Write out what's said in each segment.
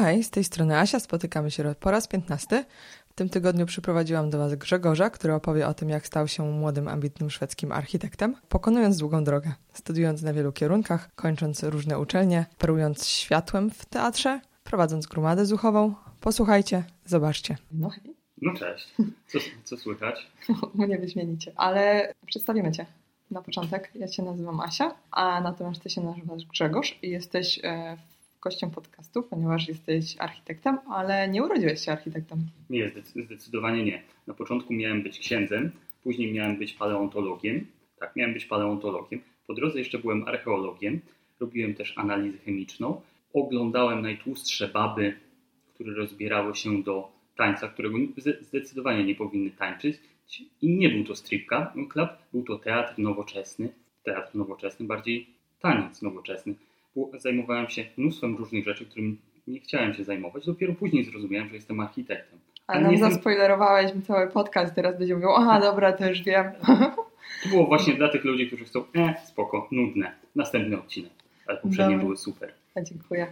Hej, z tej strony Asia, spotykamy się po raz 15. W tym tygodniu przyprowadziłam do Was Grzegorza, który opowie o tym, jak stał się młodym, ambitnym szwedzkim architektem, pokonując długą drogę, studiując na wielu kierunkach, kończąc różne uczelnie, perując światłem w teatrze, prowadząc grumadę zuchową. Posłuchajcie, zobaczcie. No hej. No cześć. Co, co słychać? Mnie wyśmienicie. Ale przedstawimy Cię na początek. Ja Cię nazywam Asia, a natomiast Ty się nazywasz Grzegorz i jesteś e, gościem podcastu, ponieważ jesteś architektem, ale nie urodziłeś się architektem. Nie, zdecydowanie nie. Na początku miałem być księdzem, później miałem być paleontologiem. Tak, miałem być paleontologiem. Po drodze jeszcze byłem archeologiem. Robiłem też analizę chemiczną. Oglądałem najtłustsze baby, które rozbierały się do tańca, którego zdecydowanie nie powinny tańczyć. I nie był to strip club, był to teatr nowoczesny. Teatr nowoczesny, bardziej taniec nowoczesny zajmowałem się mnóstwem różnych rzeczy, którym nie chciałem się zajmować. Dopiero później zrozumiałem, że jestem architektem. Ale nam jestem... zaspoilerowałeś mi cały podcast, teraz będzie mówił, aha, dobra, też wiem. To było właśnie dla tych ludzi, którzy chcą, e, spoko, nudne, następny odcinek. Ale poprzednie dobra. były super. A dziękuję.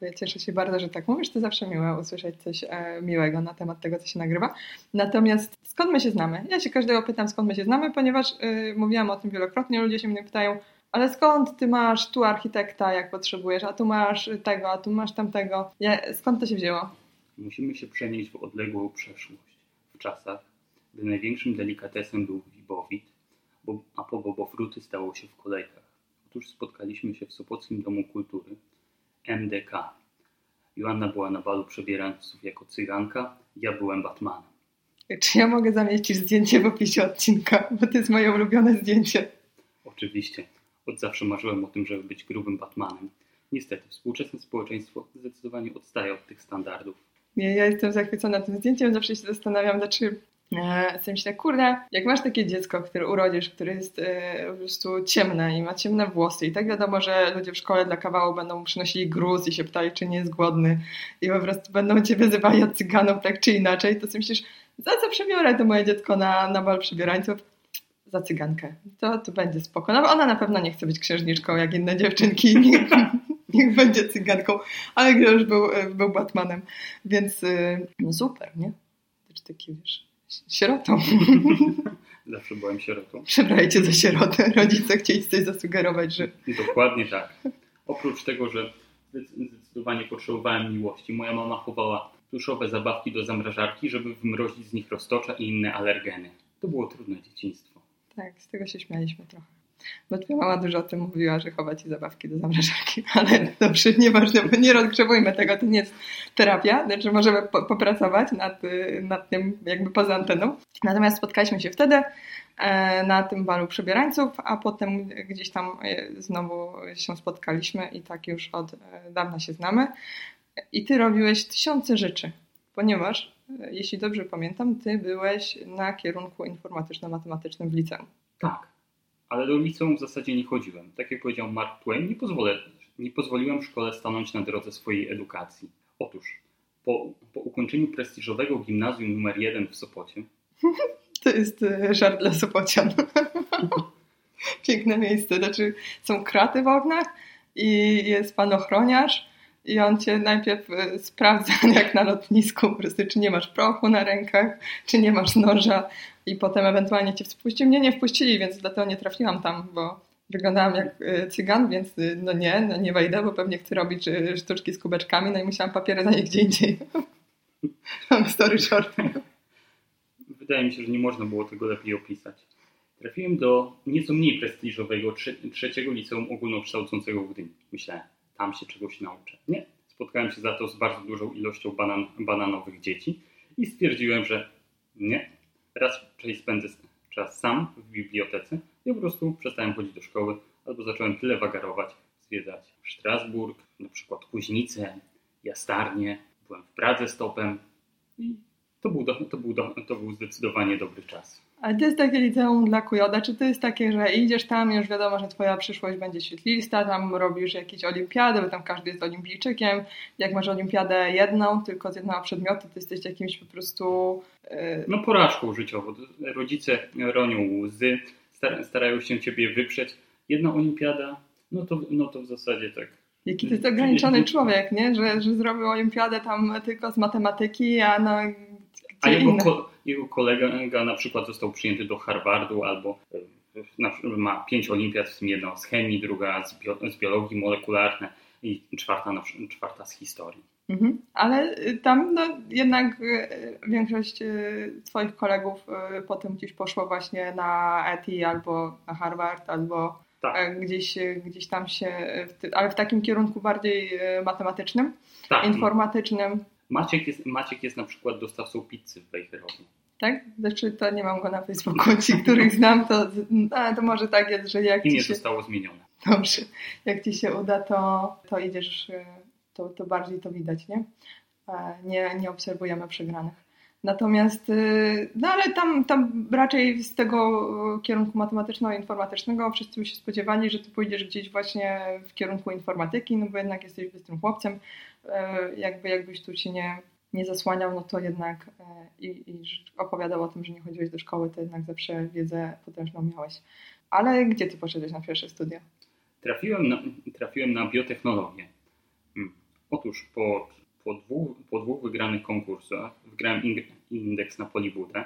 Dziękuję. Cieszę się bardzo, że tak mówisz. To zawsze miłe usłyszeć coś e, miłego na temat tego, co się nagrywa. Natomiast skąd my się znamy? Ja się każdego pytam, skąd my się znamy, ponieważ y, mówiłam o tym wielokrotnie. Ludzie się mnie pytają, ale skąd ty masz tu architekta, jak potrzebujesz, a tu masz tego, a tu masz tamtego. Ja, skąd to się wzięło? Musimy się przenieść w odległą przeszłość, w czasach, gdy największym delikatesem był wibowit, bo, a po bobofruty stało się w kolejkach. Otóż spotkaliśmy się w Sopockim Domu Kultury, MDK. Joanna była na balu przebierańców jako cyganka, ja byłem Batmanem. Czy ja mogę zamieścić zdjęcie w opisie odcinka, bo to jest moje ulubione zdjęcie. Oczywiście. Od zawsze marzyłem o tym, żeby być grubym Batmanem. Niestety, współczesne społeczeństwo zdecydowanie odstaje od tych standardów. Nie, ja jestem zachwycona tym zdjęciem, zawsze się zastanawiam, e, sobie myślę, kurde, jak masz takie dziecko, które urodzisz, które jest e, po prostu ciemne i ma ciemne włosy i tak wiadomo, że ludzie w szkole dla kawału będą przynosili gruz i się pytali, czy nie jest głodny i po prostu będą cię wyzywali od cyganów tak czy inaczej, to sobie myślisz, za co przebiorę to moje dziecko na, na bal przebierańców? Za cygankę. To, to będzie spoko. No, ona na pewno nie chce być księżniczką jak inne dziewczynki. Niech, niech będzie cyganką, ale już był, był Batmanem. Więc y, no super, nie? Też taki, wiesz, sierotą. Zawsze byłem sierotą. Przebrajcie za sierotę. Rodzice chcieli coś zasugerować, że... Dokładnie tak. Oprócz tego, że zdecydowanie potrzebowałem miłości, moja mama chowała pluszowe zabawki do zamrażarki, żeby wmrozić z nich roztocza i inne alergeny. To było trudne dzieciństwo. Tak, z tego się śmialiśmy trochę. Bo twoja mama dużo o tym mówiła, że chowa ci zabawki do zamrażarki, ale dobrze, nieważne, bo nie rozgrzewujmy tego, to nie jest terapia, znaczy możemy po, popracować nad, nad tym jakby poza anteną. Natomiast spotkaliśmy się wtedy e, na tym balu przebierańców, a potem gdzieś tam e, znowu się spotkaliśmy i tak już od e, dawna się znamy. I ty robiłeś tysiące rzeczy, ponieważ jeśli dobrze pamiętam, ty byłeś na kierunku informatyczno-matematycznym w liceum. Tak, ale do liceum w zasadzie nie chodziłem. Tak jak powiedział Mark Twain, nie, pozwolę, nie pozwoliłem szkole stanąć na drodze swojej edukacji. Otóż, po, po ukończeniu prestiżowego gimnazjum numer jeden w Sopocie. to jest e, żart dla Sopocian. Piękne miejsce. Znaczy, są kraty w oknach i jest pan ochroniarz i on cię najpierw y, sprawdza, jak na lotnisku, po prostu, czy nie masz prochu na rękach, czy nie masz noża, i potem ewentualnie cię wpuścił. Mnie nie wpuścili, więc dlatego nie trafiłam tam, bo wyglądałam jak y, cygan, więc y, no nie, no nie wejdę, bo pewnie chcę robić sztuczki z kubeczkami, no i musiałam papiery za nie gdzie indziej. Mam story short. Wydaje mi się, że nie można było tego lepiej opisać. Trafiłem do nieco mniej prestiżowego trzeciego liceum ogólnokształcącego w Gdyni. Myślałem, tam się czegoś nauczę. Nie. Spotkałem się za to z bardzo dużą ilością banan, bananowych dzieci i stwierdziłem, że nie. Raz część spędzę czas sam w bibliotece i po prostu przestałem chodzić do szkoły albo zacząłem tyle wagarować, zwiedzać Strasburg, na przykład Kuźnicę, Jastarnię, byłem w Pradze stopem i to był, do, to, był do, to był zdecydowanie dobry czas. Ale to jest takie liceum dla kujoda? Czy to jest takie, że idziesz tam, już wiadomo, że twoja przyszłość będzie świetlista, tam robisz jakieś olimpiady, bo tam każdy jest olimpijczykiem. Jak masz olimpiadę jedną, tylko z jednego przedmiotu, to jesteś jakimś po prostu... Yy... No porażką życiową. Rodzice ronią łzy, starają się ciebie wyprzeć. Jedna olimpiada, no to, no to w zasadzie tak Jaki to jest ograniczony człowiek, nie? Że, że zrobił olimpiadę tam tylko z matematyki, a no... A jego, ko jego kolega na przykład został przyjęty do Harvardu albo e, ma pięć olimpiad, w tym jedna z chemii, druga z, bio z biologii molekularnej i czwarta, na, czwarta z historii. Mhm. Ale y, tam no, jednak y, większość y, Twoich kolegów potem gdzieś poszło właśnie na ETI albo na Harvard, albo tak. E, gdzieś, gdzieś tam się, ale w takim kierunku bardziej matematycznym, tak. informatycznym. Maciek jest, Maciek jest na przykład dostawcą pizzy w Bakerowie. Tak? Znaczy to nie mam go na Facebooku, ci, których znam, to, no, to może tak jest, że jak I nie się... zostało zmienione. Dobrze. Jak Ci się uda, to, to idziesz to, to bardziej to widać, nie? nie? Nie obserwujemy przegranych. Natomiast, y, no ale tam, tam raczej z tego kierunku matematyczno-informatycznego wszyscy się spodziewali, że ty pójdziesz gdzieś właśnie w kierunku informatyki, no bo jednak jesteś bystrym chłopcem. E, jakby jakbyś tu się nie, nie zasłaniał, no to jednak e, i, i opowiadał o tym, że nie chodziłeś do szkoły, to jednak zawsze wiedzę potężną miałeś. Ale gdzie ty poszedłeś na pierwsze studia? Trafiłem na, trafiłem na biotechnologię. Otóż po, po, dwóch, po dwóch wygranych konkursach wygrałem indeks na polibudę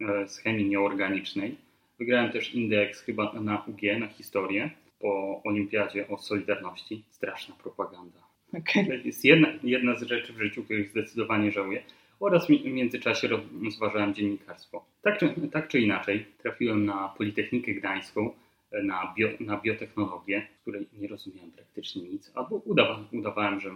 e, z chemii nieorganicznej. Wygrałem też indeks chyba na UG, na historię, po olimpiadzie o Solidarności. Straszna propaganda. Okay. To jest jedna, jedna z rzeczy w życiu, których zdecydowanie żałuję. Oraz w międzyczasie rozważałem dziennikarstwo. Tak czy, tak czy inaczej, trafiłem na Politechnikę Gdańską, e, na, bio, na biotechnologię, której nie rozumiałem praktycznie nic, albo udawa, udawałem, że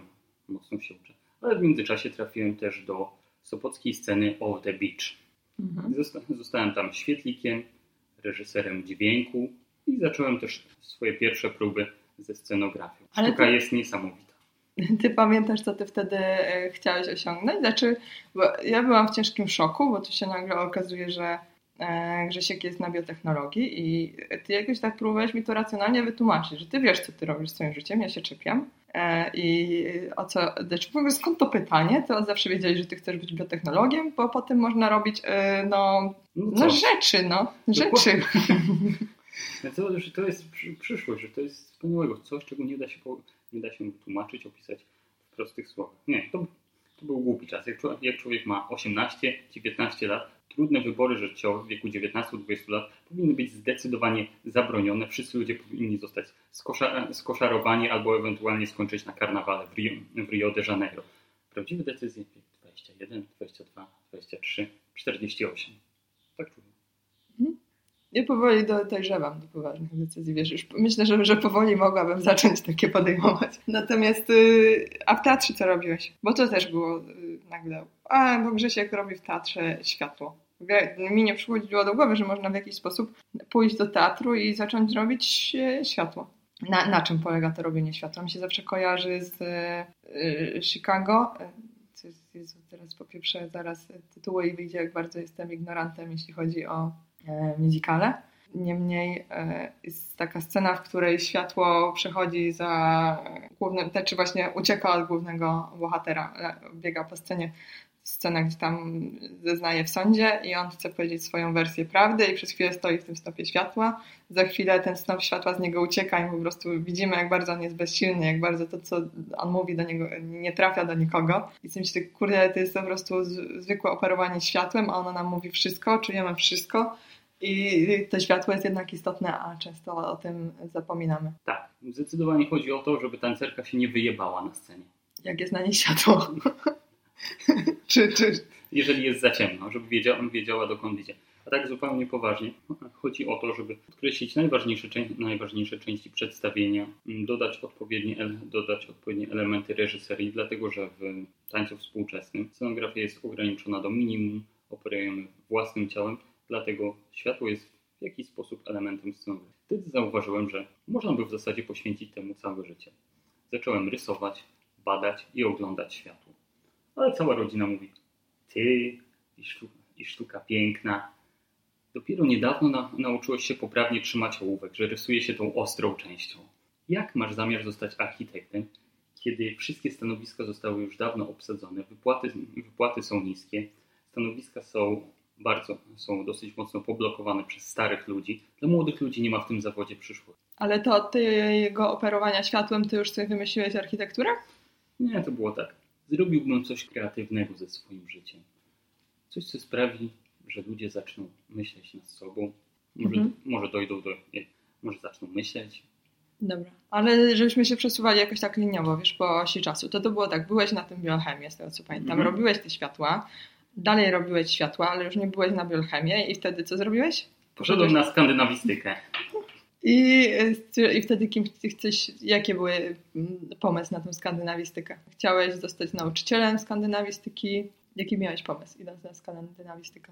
mocno się uczę. Ale w międzyczasie trafiłem też do sopockiej sceny Off the Beach. Mhm. Zostałem tam świetlikiem, reżyserem dźwięku i zacząłem też swoje pierwsze próby ze scenografią. Sztuka ty, jest niesamowita. Ty pamiętasz, co ty wtedy e, chciałeś osiągnąć? Znaczy, ja byłam w ciężkim szoku, bo tu się nagle okazuje, że E, Grzesiek jest na biotechnologii i ty jakoś tak próbowałeś mi to racjonalnie wytłumaczyć, że ty wiesz, co ty robisz swoim życiem, ja się czepiam. E, I o co, znaczy w ogóle skąd to pytanie? Ty od zawsze wiedziałeś, że ty chcesz być biotechnologiem, bo potem można robić no, no, no rzeczy, no, rzeczy. To, że to jest przyszłość, że to jest wspaniałego, coś, czego nie da się, nie da się wytłumaczyć, opisać w prostych słowach. Nie, to, to był głupi czas. Jak człowiek, jak człowiek ma 18-19 lat, Trudne wybory życiowe w wieku 19-20 lat powinny być zdecydowanie zabronione. Wszyscy ludzie powinni zostać skosza, skoszarowani albo ewentualnie skończyć na karnawale w Rio, w Rio de Janeiro. Prawdziwe decyzje 21, 22, 23, 48. Tak czuję. Ja powoli do, dojrzewam do poważnych decyzji, wiesz, już myślę, że, że powoli mogłabym zacząć takie podejmować. Natomiast, yy, a w teatrze co robiłeś? Bo to też było yy, nagle, a bo Grzesiek robi w teatrze światło mi nie przychodziło do głowy, że można w jakiś sposób pójść do teatru i zacząć robić e, światło. Na, na czym polega to robienie światła? Mi się zawsze kojarzy z y, Chicago. Jezu, teraz popieprzę zaraz tytuły i wyjdzie, jak bardzo jestem ignorantem, jeśli chodzi o e, muzykale. Niemniej e, jest taka scena, w której światło przechodzi za głównym, znaczy właśnie ucieka od głównego bohatera, biega po scenie scena, gdzie tam zeznaje w sądzie i on chce powiedzieć swoją wersję prawdy i przez chwilę stoi w tym stopie światła. Za chwilę ten snop światła z niego ucieka i po prostu widzimy, jak bardzo on jest bezsilny, jak bardzo to, co on mówi do niego, nie trafia do nikogo. I sobie myślę, kurde, to jest po prostu zwykłe operowanie światłem, a ono nam mówi wszystko, czujemy wszystko. I to światło jest jednak istotne, a często o tym zapominamy. Tak, zdecydowanie chodzi o to, żeby tancerka się nie wyjebała na scenie. Jak jest na niej światło. czy, czy... Jeżeli jest za ciemno, żeby wiedziała, wiedziała dokąd idzie. A tak zupełnie poważnie, chodzi o to, żeby podkreślić najważniejsze, najważniejsze części przedstawienia, mm, dodać odpowiednie, dodać odpowiednie elementy reżyserii, dlatego że w tańcu współczesnym scenografia jest ograniczona do minimum, operujemy własnym ciałem, dlatego światło jest w jakiś sposób elementem scenografii. Wtedy zauważyłem, że można by w zasadzie poświęcić temu całe życie. Zacząłem rysować, badać i oglądać światło. Ale cała rodzina mówi, ty i sztuka, i sztuka piękna. Dopiero niedawno na, nauczyłeś się poprawnie trzymać ołówek, że rysuje się tą ostrą częścią. Jak masz zamiar zostać architektem, kiedy wszystkie stanowiska zostały już dawno obsadzone, wypłaty, wypłaty są niskie, stanowiska są bardzo są dosyć mocno poblokowane przez starych ludzi. Dla młodych ludzi nie ma w tym zawodzie przyszłości. Ale to od tego operowania światłem ty już sobie wymyśliłeś architekturę? Nie, to było tak. Zrobiłbym coś kreatywnego ze swoim życiem. Coś, co sprawi, że ludzie zaczną myśleć nad sobą. Może, Mhm. może dojdą do... nie, Może zaczną myśleć. Dobra. Ale żebyśmy się przesuwali jakoś tak liniowo, wiesz, po osi czasu. To to było tak, byłeś na tym biochemie, z tego co pamiętam. Mhm. Robiłeś te światła, dalej robiłeś światła, ale już nie byłeś na biochemię i wtedy co zrobiłeś? Poszedłem na skandynawistykę. I, y, I wtedy kim chcesz, jakie były mm, pomysł na tą skandynawistykę? Chciałeś zostać nauczycielem skandynawistyki? Jaki miałeś pomysł idąc na skandynawistykę?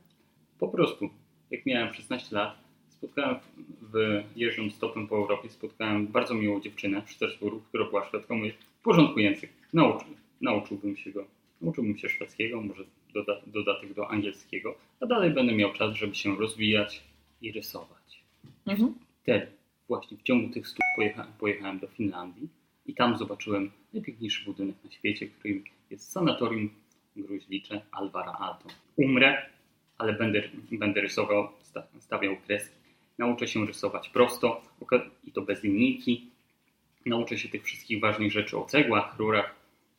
Po prostu, jak miałem 16 lat, spotkałem w, jeżdżąc stopem po Europie, spotkałem bardzo miłą dziewczynę w Strasburgu, która była szwedką. Mówię, w porządku język, Nauczy, nauczyłbym się go. Nauczyłbym się szwedzkiego, może doda, dodatek do angielskiego, a dalej będę miał czas, żeby się rozwijać i rysować. Mhm. Wtedy, właśnie w ciągu tych stóp pojechałem, pojechałem do Finlandii i tam zobaczyłem najpiękniejszy budynek na świecie, którym jest sanatorium gruźlicze Alvara Aalto. Umrę, ale będę, będę rysował, sta- stawiał kreski. Nauczę się rysować prosto i to bez linijki. Nauczę się tych wszystkich ważnych rzeczy o cegłach, rurach.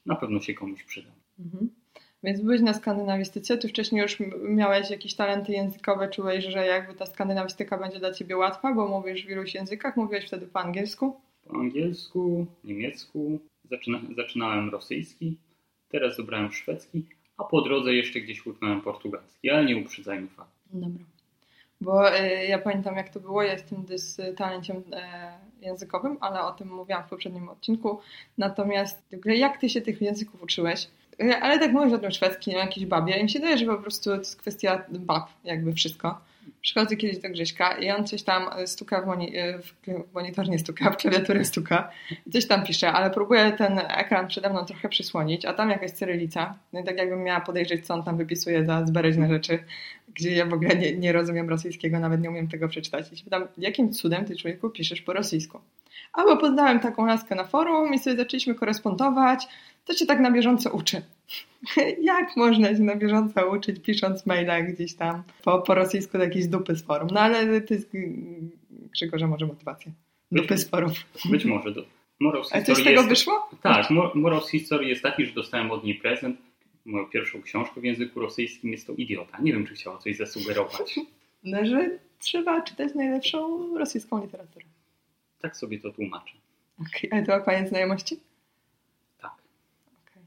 Na pewno się komuś przyda. Mhm. Więc byłeś na skandynawistyce, ty wcześniej już miałeś jakieś talenty językowe, czułeś, że jakby ta skandynawistyka będzie dla ciebie łatwa, bo mówisz w iluś językach, mówiłeś wtedy po angielsku. Po angielsku, niemiecku, zaczyna, zaczynałem rosyjski, teraz dobrałem szwedzki, a po drodze jeszcze gdzieś łyknąłem portugalski, ale nie uprzedzajmy fakt. Dobra. Bo y, ja pamiętam jak to było, ja jestem dys talenciem y, językowym, ale o tym mówiłam w poprzednim odcinku. Natomiast jak ty się tych języków uczyłeś? Ale tak mówisz o tym szwedzkim, o jakiejś babie i mi się daje, że po prostu to jest kwestia bab, jakby wszystko. Przychodzę kiedyś do Grześka i on coś tam stuka w, moni- w monitor, nie stuka, w klawiaturę stuka coś tam pisze, ale próbuję ten ekran przede mną trochę przysłonić, a tam jakaś cyrylica. No i tak jakbym miała podejrzeć, co on tam wypisuje za zbereźne rzeczy, gdzie ja w ogóle nie, nie rozumiem rosyjskiego, nawet nie umiem tego przeczytać. I się pytam, jakim cudem ty człowieku piszesz po rosyjsku? A bo poznałem taką laskę na forum i sobie zaczęliśmy korespondować, to się tak na bieżąco uczy. Jak można się na bieżąco uczyć, pisząc maila gdzieś tam po, po rosyjsku do jakiejś dupy z forum? No ale to jest mm, Grzegorza może motywacja. Dupy z forum. Być może do Morał z A coś z tego jest... wyszło? Tak, mo- morał z historii jest taki, że dostałem od niej prezent. Moją pierwszą książkę w języku rosyjskim jest to Idiota. Nie wiem, czy chciała coś zasugerować. No, że trzeba czytać najlepszą rosyjską literaturę. Tak sobie to tłumaczę. Okay. Ale to ma koniec znajomości? Tak. Okej.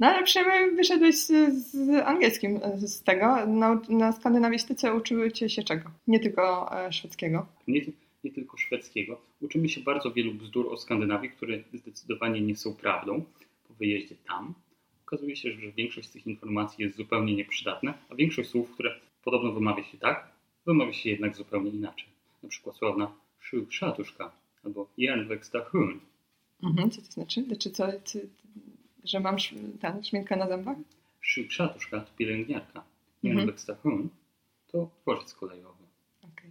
No ale przynajmniej wyszedłeś z, z angielskim z tego. Na, na skandynawistyce uczyły cię się czego? Nie tylko e, szwedzkiego. Nie, nie tylko szwedzkiego. Uczymy się bardzo wielu bzdur o Skandynawii, które zdecydowanie nie są prawdą. Po wyjeździe tam okazuje się, że większość z tych informacji jest zupełnie nieprzydatna, a większość słów, które podobno wymawia się tak, wymawia się jednak zupełnie inaczej. Na przykład sławna szatuszka albo hun. Mhm. Co to znaczy? Czy co, czy, że mam ten, szminkę na zębach? Szatuszka to pielęgniarka. Mhm. Jernweksta hun to dworzec kolejowy. Okej.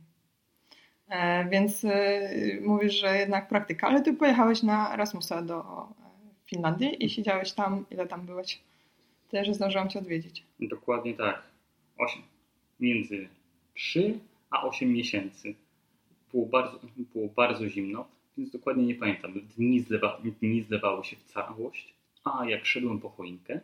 E, Więc e, mówisz, że jednak praktyka, ale ty pojechałeś na Erasmusa do e, Finlandii i siedziałeś tam, ile tam byłeś? Tyle, że zdążyłam cię odwiedzić. Dokładnie tak. Osiem, między 3 a 8 miesięcy. Było bardzo, było bardzo zimno, więc dokładnie nie pamiętam. Dni, zlewa, dni zlewały się w całość, a jak szedłem po choinkę,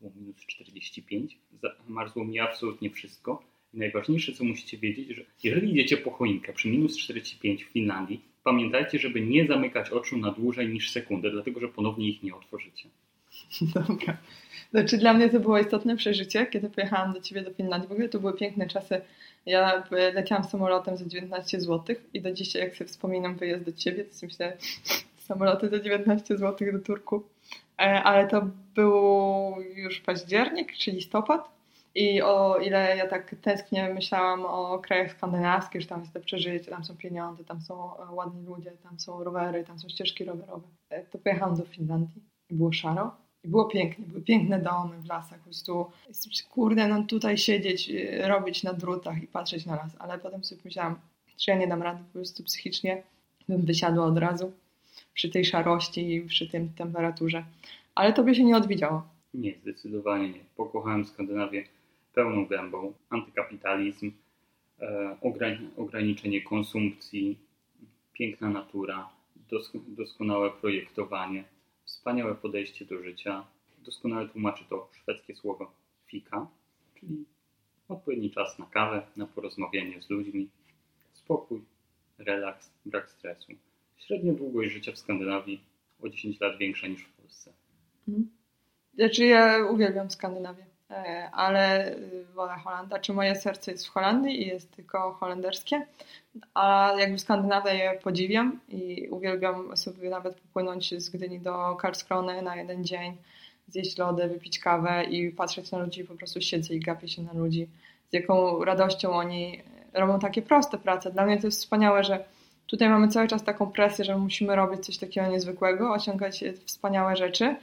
było minus 45, zamarzło mi absolutnie wszystko. I najważniejsze, co musicie wiedzieć, że jeżeli idziecie po choinkę przy minus 45 w Finlandii, pamiętajcie, żeby nie zamykać oczu na dłużej niż sekundę, dlatego że ponownie ich nie otworzycie. Dobra. Znaczy dla mnie to było istotne przeżycie, kiedy pojechałam do Ciebie do Finlandii. W ogóle to były piękne czasy. Ja e, leciałam samolotem za 19 zł i do dzisiaj jak sobie wspominam wyjazd do Ciebie, to myślę, samoloty za 19 zł do Turku. E, Ale to był już październik czy listopad i o ile ja tak tęsknię myślałam o krajach skandynawskich, że tam jest to przeżycie, tam są pieniądze, tam są e, ładni ludzie, tam są rowery, tam są ścieżki rowerowe, to pojechałam do Finlandii i było szaro. I było pięknie, były piękne domy w lasach, po prostu kurde, no tutaj siedzieć, y, robić na drutach i patrzeć na las, ale potem sobie myślałam, że ja nie dam rady, po prostu psychicznie bym wysiadła od razu przy tej szarości i przy tym temperaturze. Ale to by się nie odwidziało. Nie, zdecydowanie nie. Pokochałem Skandynawię pełną gębą. Antykapitalizm, e, ograniczenie konsumpcji, piękna natura, doskonałe projektowanie, wspaniałe podejście do życia. Doskonale tłumaczy to szwedzkie słowo fika, czyli odpowiedni czas na kawę, na porozmawianie z ludźmi, spokój, relaks, brak stresu. Średnia długość życia w Skandynawii o 10 lat większa niż w Polsce. Mhm. Znaczy ja uwielbiam Skandynawię, ale wolę Holanda. Czy moje serce jest w Holandii i jest tylko holenderskie, a jakby Skandynawię je podziwiam i uwielbiam sobie nawet popłynąć z Gdyni do Karlskrony na jeden dzień, zjeść lody, wypić kawę i patrzeć na ludzi, po prostu siedzę i gapię się na ludzi, z jaką radością oni robią takie proste prace. Dla mnie to jest wspaniałe, że tutaj mamy cały czas taką presję, że musimy robić coś takiego niezwykłego, osiągać wspaniałe rzeczy,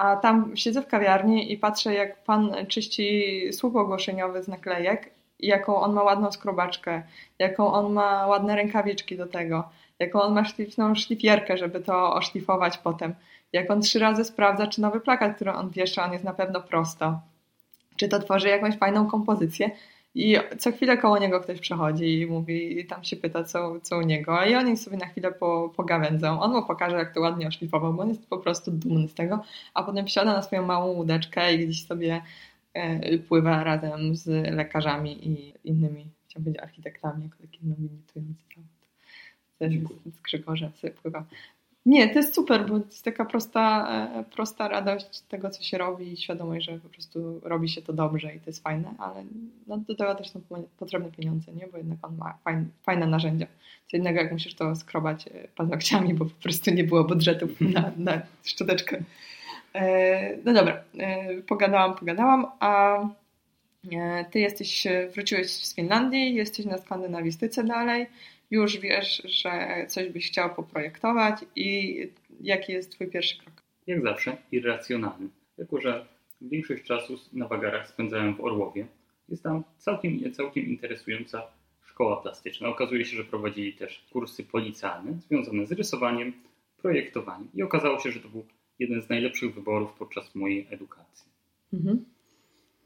a tam siedzę w kawiarni i patrzę, jak pan czyści słup ogłoszeniowy z naklejek jaką on ma ładną skrobaczkę, jaką on ma ładne rękawiczki do tego, jaką on ma szlifną szlifierkę, żeby to oszlifować potem, jak on trzy razy sprawdza, czy nowy plakat, który on wiesza, on jest na pewno prosto, czy to tworzy jakąś fajną kompozycję. I co chwilę koło niego ktoś przechodzi i mówi, i tam się pyta, co, co u niego. I oni sobie na chwilę po, pogawędzą. On mu pokaże, jak to ładnie oszlifował, bo on jest po prostu dumny z tego. A potem wsiada na swoją małą łódeczkę i gdzieś sobie e, pływa razem z lekarzami i innymi, chciałbym powiedzieć, architektami, jako taki nobilitujący zawód. Z Grzegorza sobie pływa. Nie, to jest super, bo to jest taka prosta, e, prosta radość tego, co się robi i świadomość, że po prostu robi się to dobrze i to jest fajne, ale no, do tego też są potrzebne pieniądze, nie? bo jednak on ma fajne, fajne narzędzia. Co innego, jak musisz to skrobać e, paznokciami, bo po prostu nie było budżetu na, na szczoteczkę. E, no dobra, pogadałam, pogadałam, a ty jesteś, wróciłeś z Finlandii, jesteś na skandynawistyce dalej już wiesz, że coś byś chciał poprojektować i jaki jest Twój pierwszy krok? Jak zawsze, irracjonalny. Jako, że większość czasu na wagarach spędzałem w Orłowie, jest tam całkiem, całkiem interesująca szkoła plastyczna. Okazuje się, że prowadzili też kursy policjalne związane z rysowaniem, projektowaniem. I okazało się, że to był jeden z najlepszych wyborów podczas mojej edukacji. Mhm.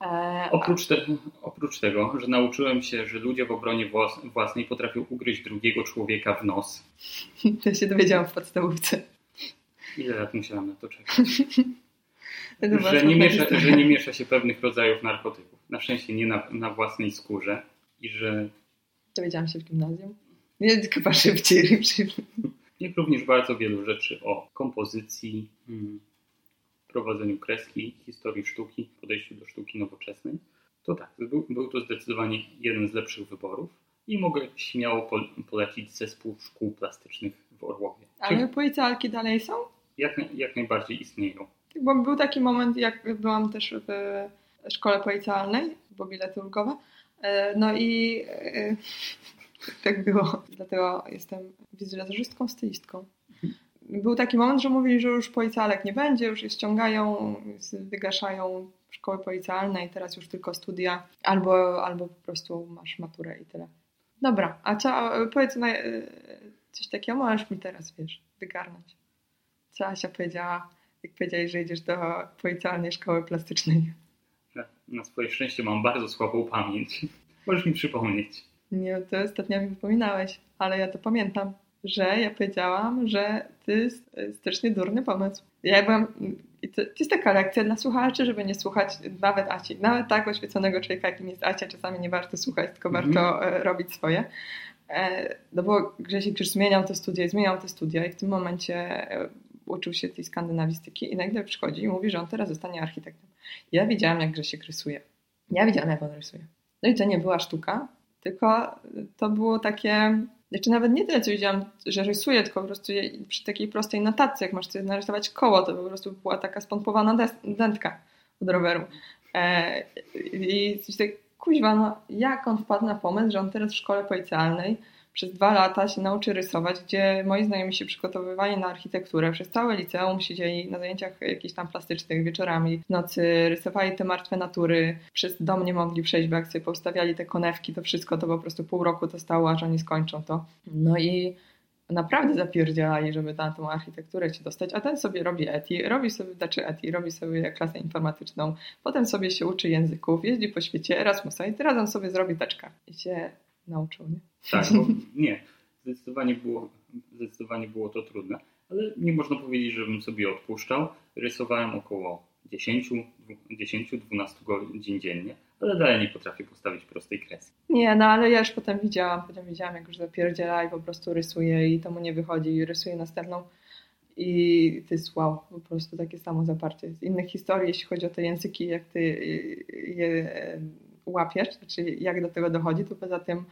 E, oprócz, te, oprócz tego, że nauczyłem się, że ludzie w obronie własnej potrafią ugryźć drugiego człowieka w nos. To się dowiedziałam w podstawówce. Ile lat musiałam na to czekać? że, nie miesza, że nie miesza się pewnych rodzajów narkotyków. Na szczęście nie na, na własnej skórze. I że... Dowiedziałam się w gimnazjum. Nie, chyba szybciej. Nie również bardzo wielu rzeczy o kompozycji, hmm, prowadzeniu kreski, historii sztuki, podejściu do sztuki nowoczesnej, to tak, był, był to zdecydowanie jeden z lepszych wyborów i mogę śmiało polecić zespół szkół plastycznych w Orłowie. Ale policjalki dalej są? Jak, jak najbardziej istnieją. Bo był taki moment, jak byłam też w szkole policjalnej, bo bilety ulgowe, e, no i e, tak było. Dlatego jestem wizualizarzystką, stylistką był taki moment, że mówili, że już policjalek nie będzie, już je ściągają, wygaszają szkoły policjalne i teraz już tylko studia, albo, albo po prostu masz maturę i tyle. Dobra, a co, powiedz mi coś takiego, możesz mi teraz, wiesz, wygarnąć. Co Asia powiedziała, jak powiedziałeś, że idziesz do policjalnej szkoły plastycznej? Na, na swoje szczęście mam bardzo słabą pamięć. Możesz mi przypomnieć. Nie, to ostatnio mi wypominałeś, ale ja to pamiętam że ja powiedziałam, że to jest strasznie durny pomysł. Ja byłam, i to, to, jest taka lekcja dla słuchaczy, żeby nie słuchać nawet Aci. Nawet tak oświeconego człowieka, jakim jest Acia, czasami nie warto słuchać, tylko mm -hmm. warto e, robić swoje. E, no bo Grzesiek już zmieniał te studia, zmieniał te studia i w tym momencie e, uczył się tej skandynawistyki i nagle przychodzi i mówi, że on teraz zostanie architektem. Ja widziałam, jak Grzesiek rysuje. Ja widziałam, jak on rysuje. No i to nie była sztuka, tylko to było takie znaczy nawet nie tyle, co widziałam, że rysuję, tylko po prostu przy takiej prostej notacji, jak masz sobie narysować koło, to po prostu była taka spompowana dętka od roweru. E, I tak, kuźwa, no jak on wpadł na pomysł, że on teraz w szkole policjalnej przez dwa lata się nauczy rysować, gdzie moi znajomi się przygotowywali na architekturę. Przez całe liceum siedzieli na zajęciach jakichś tam plastycznych wieczorami, w nocy rysowali te martwe natury. Przez dom nie mogli przejść, bo jak sobie poustawiali te konewki, to wszystko to po prostu pół roku to stało, aż oni skończą to. No i naprawdę zapierdzielali, żeby na tą architekturę ci dostać, a ten sobie robi ETI, robi sobie, znaczy ETI, robi sobie klasę informatyczną, potem sobie się uczy języków, jeździ po świecie Erasmusa i teraz on sobie zrobi teczka i się nauczył, nie? Tak, bo nie, zdecydowanie było, zdecydowanie było to trudne, ale nie można powiedzieć, żebym sobie odpuszczał. Rysowałem około 10-12 godzin dziennie, ale dalej nie potrafię postawić prostej kreski. Nie, no ale ja już potem widziałam, potem widziałam jak już zapierdziela i po prostu rysuje i to mu nie wychodzi i rysuje następną i to jest wow, po prostu takie samo zaparcie. Z innych historii, jeśli chodzi o te języki, jak ty je łapiesz, znaczy jak do tego dochodzi, to poza tym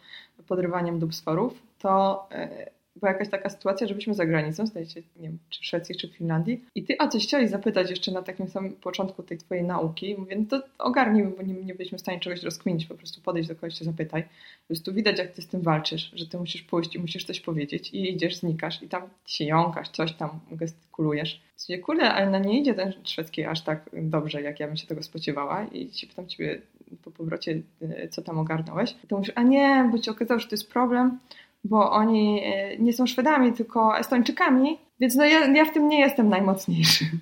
podrywaniem dubsforów, to e, była jakaś taka sytuacja, że byliśmy za granicą, zdaje się, nie wiem, czy w Szwecji, czy w Finlandii i ty, a coś chciałeś zapytać jeszcze na takim samym początku tej twojej nauki, mówię, no to ogarnij, bo nie, nie byliśmy w stanie czegoś rozkminić, po prostu podejść do kogoś się zapytaj. Po prostu widać, jak ty z tym walczysz, że ty musisz pójść i musisz coś powiedzieć i idziesz, znikasz i tam się jąkasz, coś tam gestykulujesz. Mówię, kurde, ale na nie idzie ten szwedzki aż tak dobrze, jak ja bym się tego spodziewała i się pytam ciebie po powrocie, e, co tam ogarnąłeś. To mówisz, a nie, bo ci okazało, że to jest problem, bo oni e, nie są Szwedami, tylko Estończykami, więc no ja, ja w tym nie jestem najmocniejszy.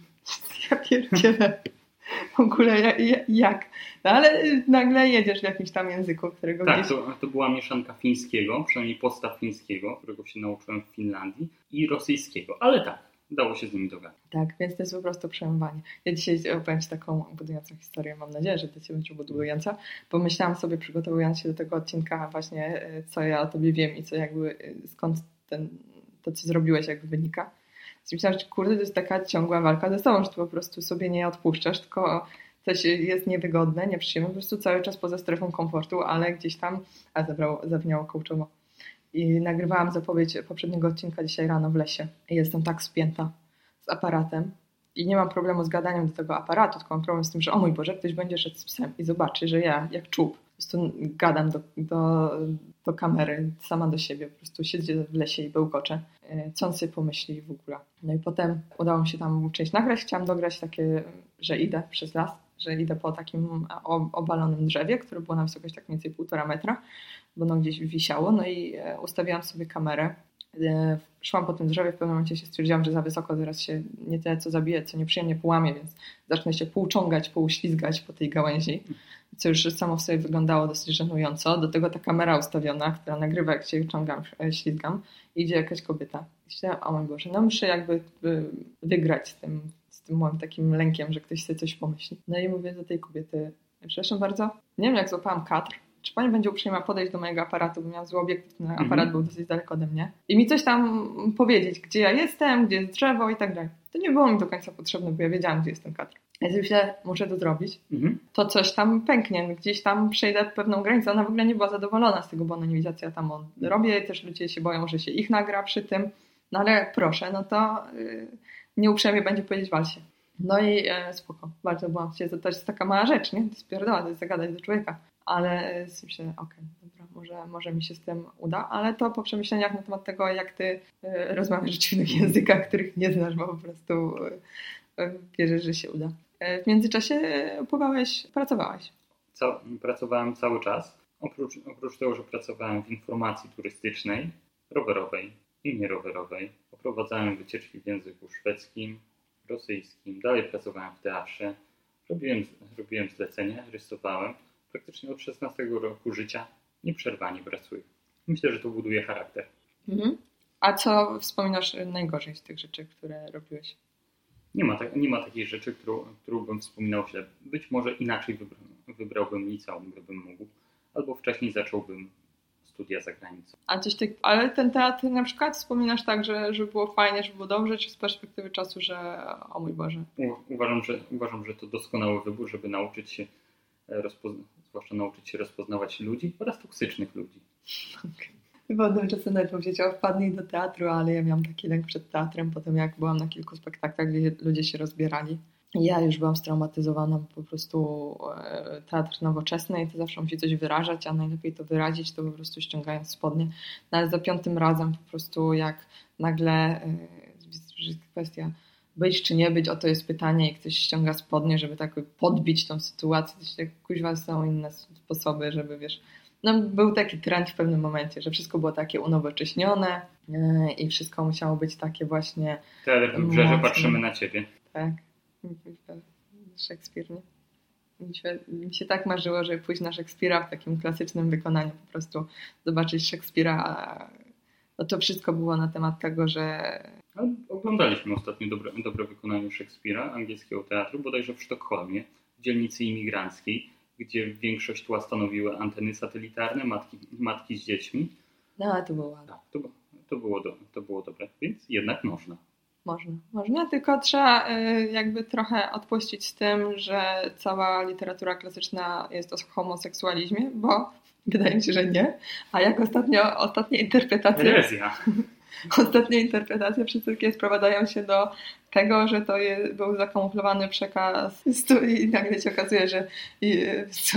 Ja pierdzielę. W ogóle jak? No ale nagle jedziesz w jakimś tam języku, którego tak, gdzieś... to, to była mieszanka fińskiego, przynajmniej podstaw fińskiego, którego się nauczyłem w Finlandii i rosyjskiego, ale tak, dało się z nimi dogadać. Tak, więc to jest po prostu przejmowanie. Ja dzisiaj opowiem Ci taką budującą historię, mam nadzieję, że to Cię będzie budująca, bo myślałam sobie przygotowując się do tego odcinka właśnie, e, co ja o Tobie wiem i co jakby, e, skąd ten, to, co zrobiłeś jakby wynika. Więc myślałam, że kurde, to jest taka ciągła walka ze sobą, że Ty po prostu sobie nie odpuszczasz, tylko coś jest niewygodne, nieprzyjemne, po prostu cały czas poza strefą komfortu, ale gdzieś tam, a zabrało, zabrzmiało kołczowo i nagrywałam zapowiedź poprzedniego odcinka dzisiaj rano w lesie. I jestem tak spięta z aparatem i nie mam problemu z gadaniem do tego aparatu, tylko mam problem z tym, że o mój Boże, ktoś będzie szedł z psem i zobaczy, że ja jak czub po prostu gadam do, do, do kamery, sama do siebie, po prostu siedzę w lesie i bełkoczę, e, co on sobie pomyśli w ogóle. No i potem udało mi się tam część nagrać, chciałam dograć takie, że idę przez las, że idę po takim obalonym drzewie, które było na wysokość tak mniej więcej półtora metra bo ono gdzieś wisiało, no i e, ustawiłam sobie kamerę. E, szłam po tym drzewie, w pewnym momencie się stwierdziłam, że za wysoko zaraz się nie tyle co zabije, co nieprzyjemnie połamie, więc zacznę się półczągać, półślizgać po tej gałęzi, co już samo w sobie wyglądało dosyć żenująco. Do tego ta kamera ustawiona, która nagrywa jak się ciągam, e, ślizgam, idzie jakaś kobieta. I myślałam, o mój Boże, no muszę jakby wygrać z tym, z tym moim takim lękiem, że ktoś sobie coś pomyśli. No i mówię do tej kobiety, przepraszam bardzo, nie wiem jak złapałam kadr, czy pani będzie uprzejma podejść do mojego aparatu, bo miałam zły obiektyw, ten aparat mm -hmm. był dosyć daleko ode mnie i mi coś tam powiedzieć, gdzie ja jestem, gdzie jest drzewo i tak dalej. To nie było mi do końca potrzebne, bo ja wiedziałam, gdzie jest ten kadr. Więc myślę, muszę to zrobić, -hmm. to coś tam pęknie, gdzieś tam przejdę pewną granicę. Ona w ogóle nie była zadowolona z tego, bo ona nie wiedziała, co ja tam robię. Też ludzie się boją, że się ich nagra przy tym. No ale proszę, no to yy, nieuprzejmie będzie powiedzieć walsie. No i e, spoko, bardzo byłam się, to jest taka mała rzecz, nie? To jest pierdoła, to jest zagadać do człowieka ale myślę, okej, okay, dobra, może, może mi się z tym uda, ale to po przemyśleniach na temat tego, jak ty e, rozmawiasz w innych językach, których nie znasz, bo po prostu e, wierzysz, że się uda. E, w międzyczasie pływałeś, pracowałeś. Co, pracowałem cały czas. Oprócz, oprócz tego, że pracowałem w informacji turystycznej, rowerowej i nierowerowej, oprowadzałem wycieczki w języku szwedzkim, rosyjskim, dalej pracowałem w teatrze, robiłem, robiłem zlecenia, rysowałem, praktycznie od 16 roku życia nieprzerwanie pracuję. Myślę, że to buduje charakter. Mhm. A co wspominasz najgorzej z tych rzeczy, które robiłeś? Nie ma, tak, nie ma takiej rzeczy, którą, którą bym wspominał źle. Być może inaczej wybrałbym liceum, gdybym mógł, albo wcześniej zacząłbym studia za granicą. A coś tak, ale ten teatr na przykład wspominasz tak, że, że było fajnie, że było dobrze, czy z perspektywy czasu, że o mój Boże? U, uważam, że, uważam, że to doskonały wybór, żeby nauczyć się rozpoznać zwłaszcza nauczyć się rozpoznawać ludzi oraz toksycznych ludzi. Okay. Potem czasem nawet powiedział, wpadnij do teatru, ale ja miałam taki lęk przed teatrem, potem jak byłam na kilku spektaklach, gdzie ludzie się rozbierali. Ja już byłam straumatyzowana, po prostu e, teatr nowoczesny i to zawsze musi coś wyrażać, a najlepiej to wyrazić, to po prostu ściągając spodnie. No ale za piątym razem po prostu jak nagle e, kwestia być czy nie być, o to jest pytanie i ktoś ściąga spodnie, żeby tak podbić tą sytuację. To się tak kuźwa są inne sposoby, żeby wiesz, no, był taki trend w pewnym momencie, że wszystko było takie unowocześnione yy, i wszystko musiało być takie właśnie. Teatr Wybrzeże, patrzymy na ciebie. Tak. Szekspir, nie? Mi się, mi się tak marzyło, żeby pójść na Szekspira w takim klasycznym wykonaniu, po prostu zobaczyć Szekspira. No to wszystko było na temat tego, że. Ale oglądaliśmy ostatnio dobre, dobre wykonanie Szekspira, angielskiego teatru, bodajże w Sztokholmie, w dzielnicy imigranckiej, gdzie większość tła stanowiły anteny satelitarne, matki, matki z dziećmi. No, to było ładne. Tak, to, to, było do, to było dobre, więc jednak można. Można, można, tylko trzeba y, jakby trochę odpuścić z tym, że cała literatura klasyczna jest o homoseksualizmie, bo wydaje mi się, że nie. A jak ostatnio, ostatnie interpretacje. Herezja. Ostatnie interpretacje wszystkie sprowadzają się do tego, że to był zakamuflowany przekaz. I nagle się okazuje, że i,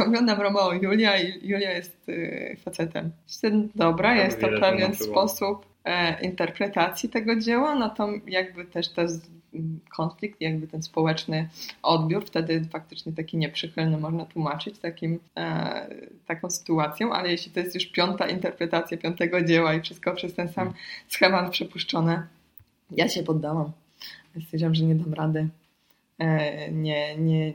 oglądam Romeo i Julia i Julia jest y, facetem. Dobra, jest to pewien sposób E, interpretacji tego dzieła, no to jakby też ten konflikt, jakby ten społeczny odbiór, wtedy faktycznie taki nieprzychylny można tłumaczyć takim, e, taką sytuacją, ale jeśli to jest już piąta interpretacja piątego dzieła i wszystko przez ten sam schemat przepuszczone, ja się poddałam. Stwierdziłam, że nie dam rady. E, nie, nie,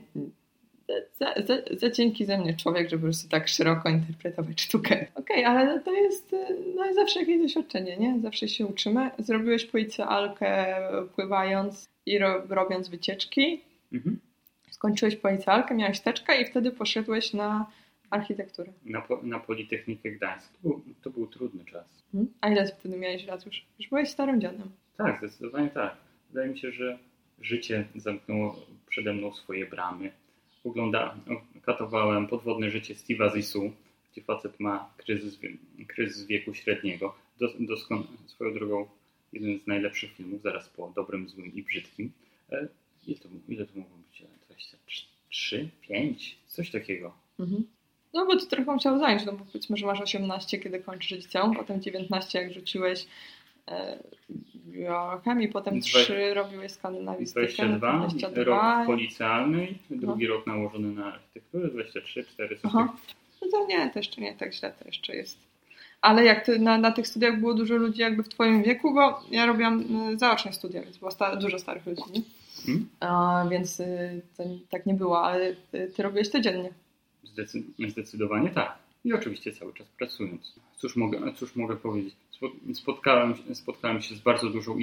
za, za, za cienki ze mnie człowiek, żeby po prostu tak szeroko interpretować sztukę. Okej, okay, ale to jest no, zawsze jakieś doświadczenie, nie? Zawsze się uczymy. Zrobiłeś policjalkę pływając i ro, robiąc wycieczki. Mhm. Skończyłeś policjalkę, miałeś teczkę i wtedy poszedłeś na architekturę. Na, na Politechnikę Gdańsk. To był, to był trudny czas. Mhm. A ile wtedy miałeś lat już? Już byłeś starym dziadem. Tak, zdecydowanie tak. Wydaje mi się, że życie zamknęło przede mną swoje bramy ogląda, katowałem podwodne życie Steve'a Zissou, gdzie facet ma kryzys, kryzys wieku średniego. Dos, doskon, swoją drogą jeden z najlepszych filmów, zaraz po Dobrym, Złym i Brzydkim. E, ile to, ile to mogło być? 23, 5? Coś takiego. Mhm. No bo to trochę musiał zająć, no bo powiedzmy, że masz 18, kiedy kończysz liceum, potem 19, jak rzuciłeś e, biologami, potem Dwa... trzy robiłeś skandynawistykę. 22, 22. rok policjalny, drugi no. rok nałożony na architekturę, 23, 4, coś Aha. No to nie, to jeszcze nie tak źle, to jeszcze jest. Ale jak ty, na, na tych studiach było dużo ludzi jakby w twoim wieku, bo ja robiłam y, zaoczne studia, więc było sta, dużo starych ludzi? Hmm? A, więc y, to tak nie było, ale ty, ty robiłeś codziennie. Zdecydowanie tak. I oczywiście cały czas pracując. Cóż mogę, cóż mogę powiedzieć? Spotkałem, spotkałem się z bardzo dużą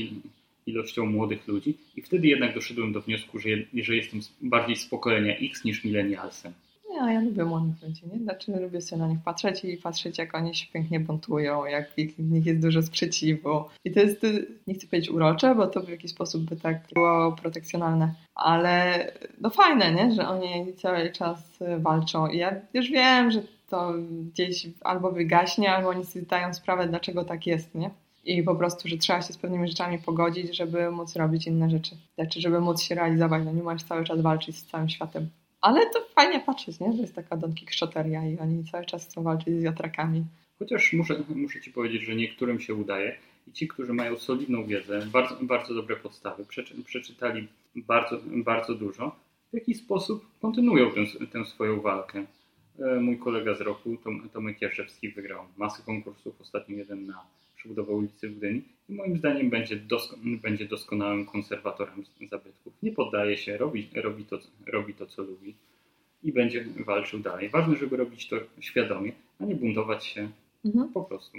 ilością młodych ludzi i wtedy jednak doszedłem do wniosku, że, że jestem bardziej z pokolenia X niż milenialsem. Ja, ja lubię młodych ludzi, nie? Znaczy lubię sobie na nich patrzeć i patrzeć, jak oni się pięknie buntują, jak w nich jest dużo sprzeciwu. I to jest, nie chcę powiedzieć urocze, bo to w jakiś sposób by tak było protekcjonalne, ale no fajne, nie? Że oni cały czas walczą. I ja już wiem, że to gdzieś albo wygaśnie, albo oni sobie zdają sprawę, dlaczego tak jest, nie? I po prostu, że trzeba się z pewnymi rzeczami pogodzić, żeby móc robić inne rzeczy. Znaczy, żeby móc się realizować. No nie możesz cały czas walczyć z całym światem. Ale to fajnie patrzeć, nie? Że jest taka Don Quixoteria i oni cały czas chcą walczyć z wiatrakami. Chociaż muszę, muszę Ci powiedzieć, że niektórym się udaje i ci, którzy mają solidną wiedzę, bardzo, bardzo dobre podstawy, przeczy, przeczytali bardzo, bardzo dużo, w jakiś sposób kontynuują tę, tę swoją walkę. E, mój kolega z roku, Tom, Tomek Jaszewski, wygrał masę konkursów, ostatnio jeden na przebudowę ulicy w Gdyni i moim zdaniem będzie, dosko będzie doskonałym konserwatorem zabytków. Nie poddaje się, robi, robi, to, robi to, co lubi i będzie walczył dalej. Ważne, żeby robić to świadomie, a nie buntować się mhm. po prostu.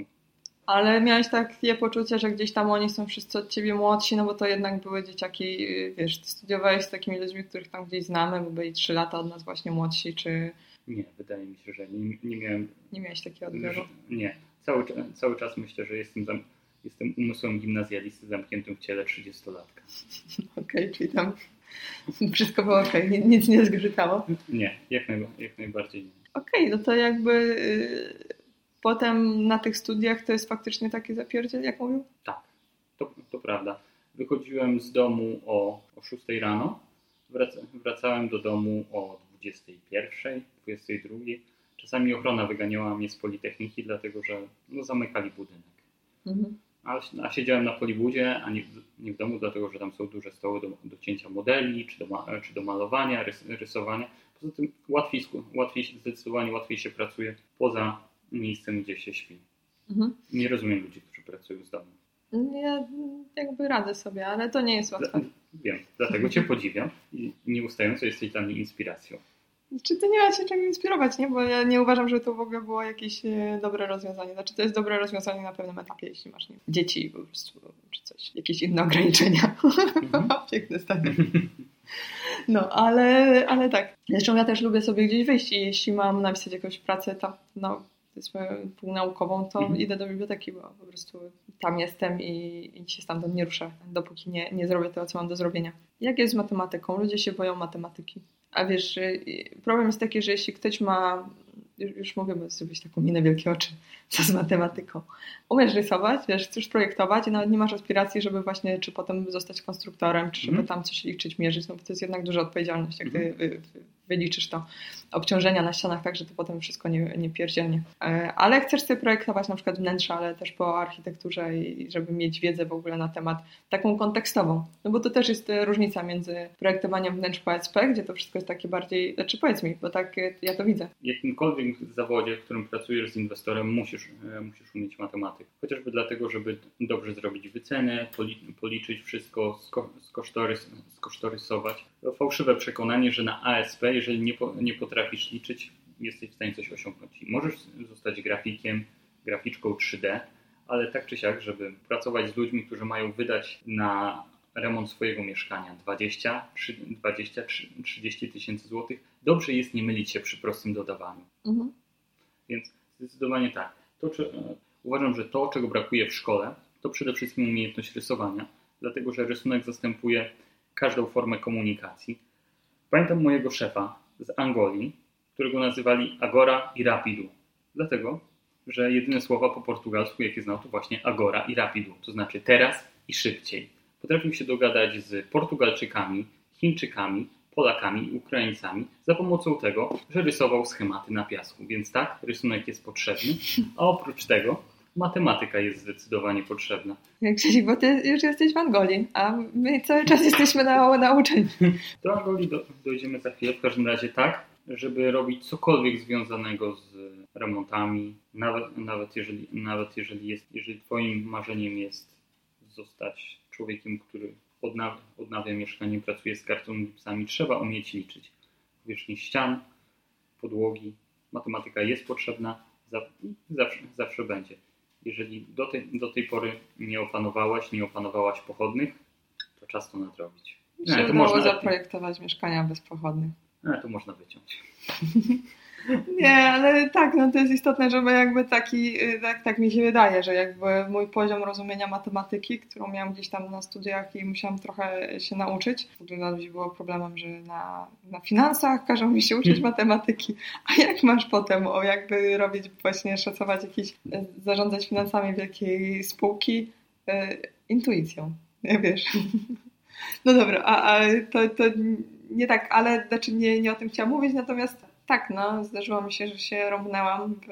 Ale miałeś takie poczucie, że gdzieś tam oni są wszyscy od ciebie młodsi, no bo to jednak były dzieciaki, wiesz, studiowałeś z takimi ludźmi, których tam gdzieś znamy, bo byli trzy lata od nas właśnie młodsi, czy nie, wydaje mi się, że nie, nie miałem. Nie miałeś takiego odbioru? Nie. Cały, cały czas myślę, że jestem, zam, jestem umysłem gimnazjalisty zamkniętym w ciele 30-latka. Okej, okay, czyli tam wszystko było ok, nic nie zgrzytało? Nie, jak, naj, jak najbardziej nie. Okej, okay, no to jakby y, potem na tych studiach to jest faktycznie taki zapierdziel, jak mówił? Tak, to, to prawda. Wychodziłem z domu o, o 6 rano, wraca, wracałem do domu o 21, 22. Czasami ochrona wyganiała mnie z Politechniki, dlatego że no, zamykali budynek. Mhm. A, a, siedziałem na polibudzie, a nie, nie, w domu, dlatego że tam są duże stoły do, do cięcia modeli, czy do, czy do malowania, rys, rysowania. Poza tym łatwiej, łatwiej, zdecydowanie łatwiej się pracuje poza miejscem, gdzie się śpi. Mhm. Nie rozumiem ludzi, którzy pracują z domu. Ja jakby radzę sobie, ale to nie jest łatwe. Wiem, dlatego Cię podziwiam i nieustająco jesteś dla mnie inspiracją. Czy to nie ma się czego inspirować, nie? Bo ja nie uważam, że to w ogóle było jakieś e, dobre rozwiązanie. Znaczy to jest dobre rozwiązanie na pewnym etapie, jeśli masz nie, dzieci po prostu, czy coś, jakieś inne ograniczenia. Mhm. Piękne zdanie. No, ale, ale tak. Zresztą ja też lubię sobie gdzieś wyjść i jeśli mam napisać jakąś pracę tam, no, powiedzmy półnaukową, to Mhm. idę do biblioteki, bo po prostu tam jestem i, i się stamtąd nie ruszę, dopóki nie, nie zrobię tego, co mam do zrobienia. Jak jest z matematyką? Ludzie się boją matematyki. A wiesz, y, problem jest taki, że jeśli ktoś ma, już- mówię, bo zrobić taką minę wielkie oczy, co z matematyką. Umiesz rysować, wiesz, chcesz projektować i nawet nie masz aspiracji, żeby właśnie, czy potem zostać konstruktorem, czy żeby Mhm. tam coś liczyć, mierzyć, no bo to jest jednak duża odpowiedzialność, jak ty Mhm. wy, wy, wyliczysz to obciążenia na ścianach, tak, że to potem wszystko nie, nie pierdzielnie. E, Ale chcesz sobie projektować na przykład wnętrza, ale też po architekturze i żeby mieć wiedzę w ogóle na temat taką kontekstową. No bo to też jest e, różnica między projektowaniem wnętrz po SP, gdzie to wszystko jest takie bardziej, znaczy powiedz mi, bo tak e, ja to widzę. W jakimkolwiek zawodzie, w którym pracujesz z inwestorem, musisz, musisz umieć matematykę. Chociażby dlatego, żeby dobrze zrobić wycenę, poli, policzyć wszystko, sko, skosztorys, skosztorysować. To fałszywe przekonanie, że na ASP, jeżeli nie, po, nie potrafisz liczyć, jesteś w stanie coś osiągnąć. I możesz zostać grafikiem, graficzką 3D, ale tak czy siak, żeby pracować z ludźmi, którzy mają wydać na remont swojego mieszkania 20, 20 30 tysięcy złotych, dobrze jest nie mylić się przy prostym dodawaniu. Mhm. Więc zdecydowanie tak. To, czy, e, uważam, że to, czego brakuje w szkole, to przede wszystkim umiejętność rysowania, dlatego że rysunek zastępuje każdą formę komunikacji. Pamiętam mojego szefa z Angolii, którego nazywali Agora i Rapidu, dlatego że jedyne słowa po portugalsku, jakie znał, to właśnie Agora i Rapidu, to znaczy teraz i szybciej. Potrafił się dogadać z Portugalczykami, Chińczykami, Polakami i Ukraińcami za pomocą tego, że rysował schematy na piasku. Więc tak, rysunek jest potrzebny, a oprócz tego matematyka jest zdecydowanie potrzebna. Jak Krzysiek, bo ty już jesteś w Angolii, a my cały czas jesteśmy na, nauczeni. Do Angolii do, dojdziemy za chwilę. W każdym razie tak, żeby robić cokolwiek związanego z remontami, nawet, nawet, jeżeli, nawet jeżeli, jest, jeżeli twoim marzeniem jest zostać człowiekiem, który odnawia, odnawia mieszkanie, pracuje z kartą gipsami, trzeba umieć liczyć. Powierzchni ścian, podłogi, matematyka jest potrzebna, za, zawsze, zawsze będzie. Jeżeli do tej, do tej pory nie opanowałaś, nie opanowałaś pochodnych, to czas to nadrobić. Nie, to można- zaprojektować mieszkania bez pochodnych. Ale to można wyciąć. Nie, ale tak, no to jest istotne, żeby jakby taki, y, tak, tak mi się wydaje, że jakby mój poziom rozumienia matematyki, którą miałam gdzieś tam na studiach i musiałam trochę się nauczyć, w ogóle nawet było problemem, że na, na finansach każą mi się uczyć matematyki, a jak masz potem o jakby robić właśnie, szacować jakieś, zarządzać finansami wielkiej spółki y, intuicją, nie wiesz. No dobra, a, a to, to nie tak, ale znaczy nie, nie o tym chciałam mówić, natomiast tak, no, zdarzyło mi się, że się rąbnęłam w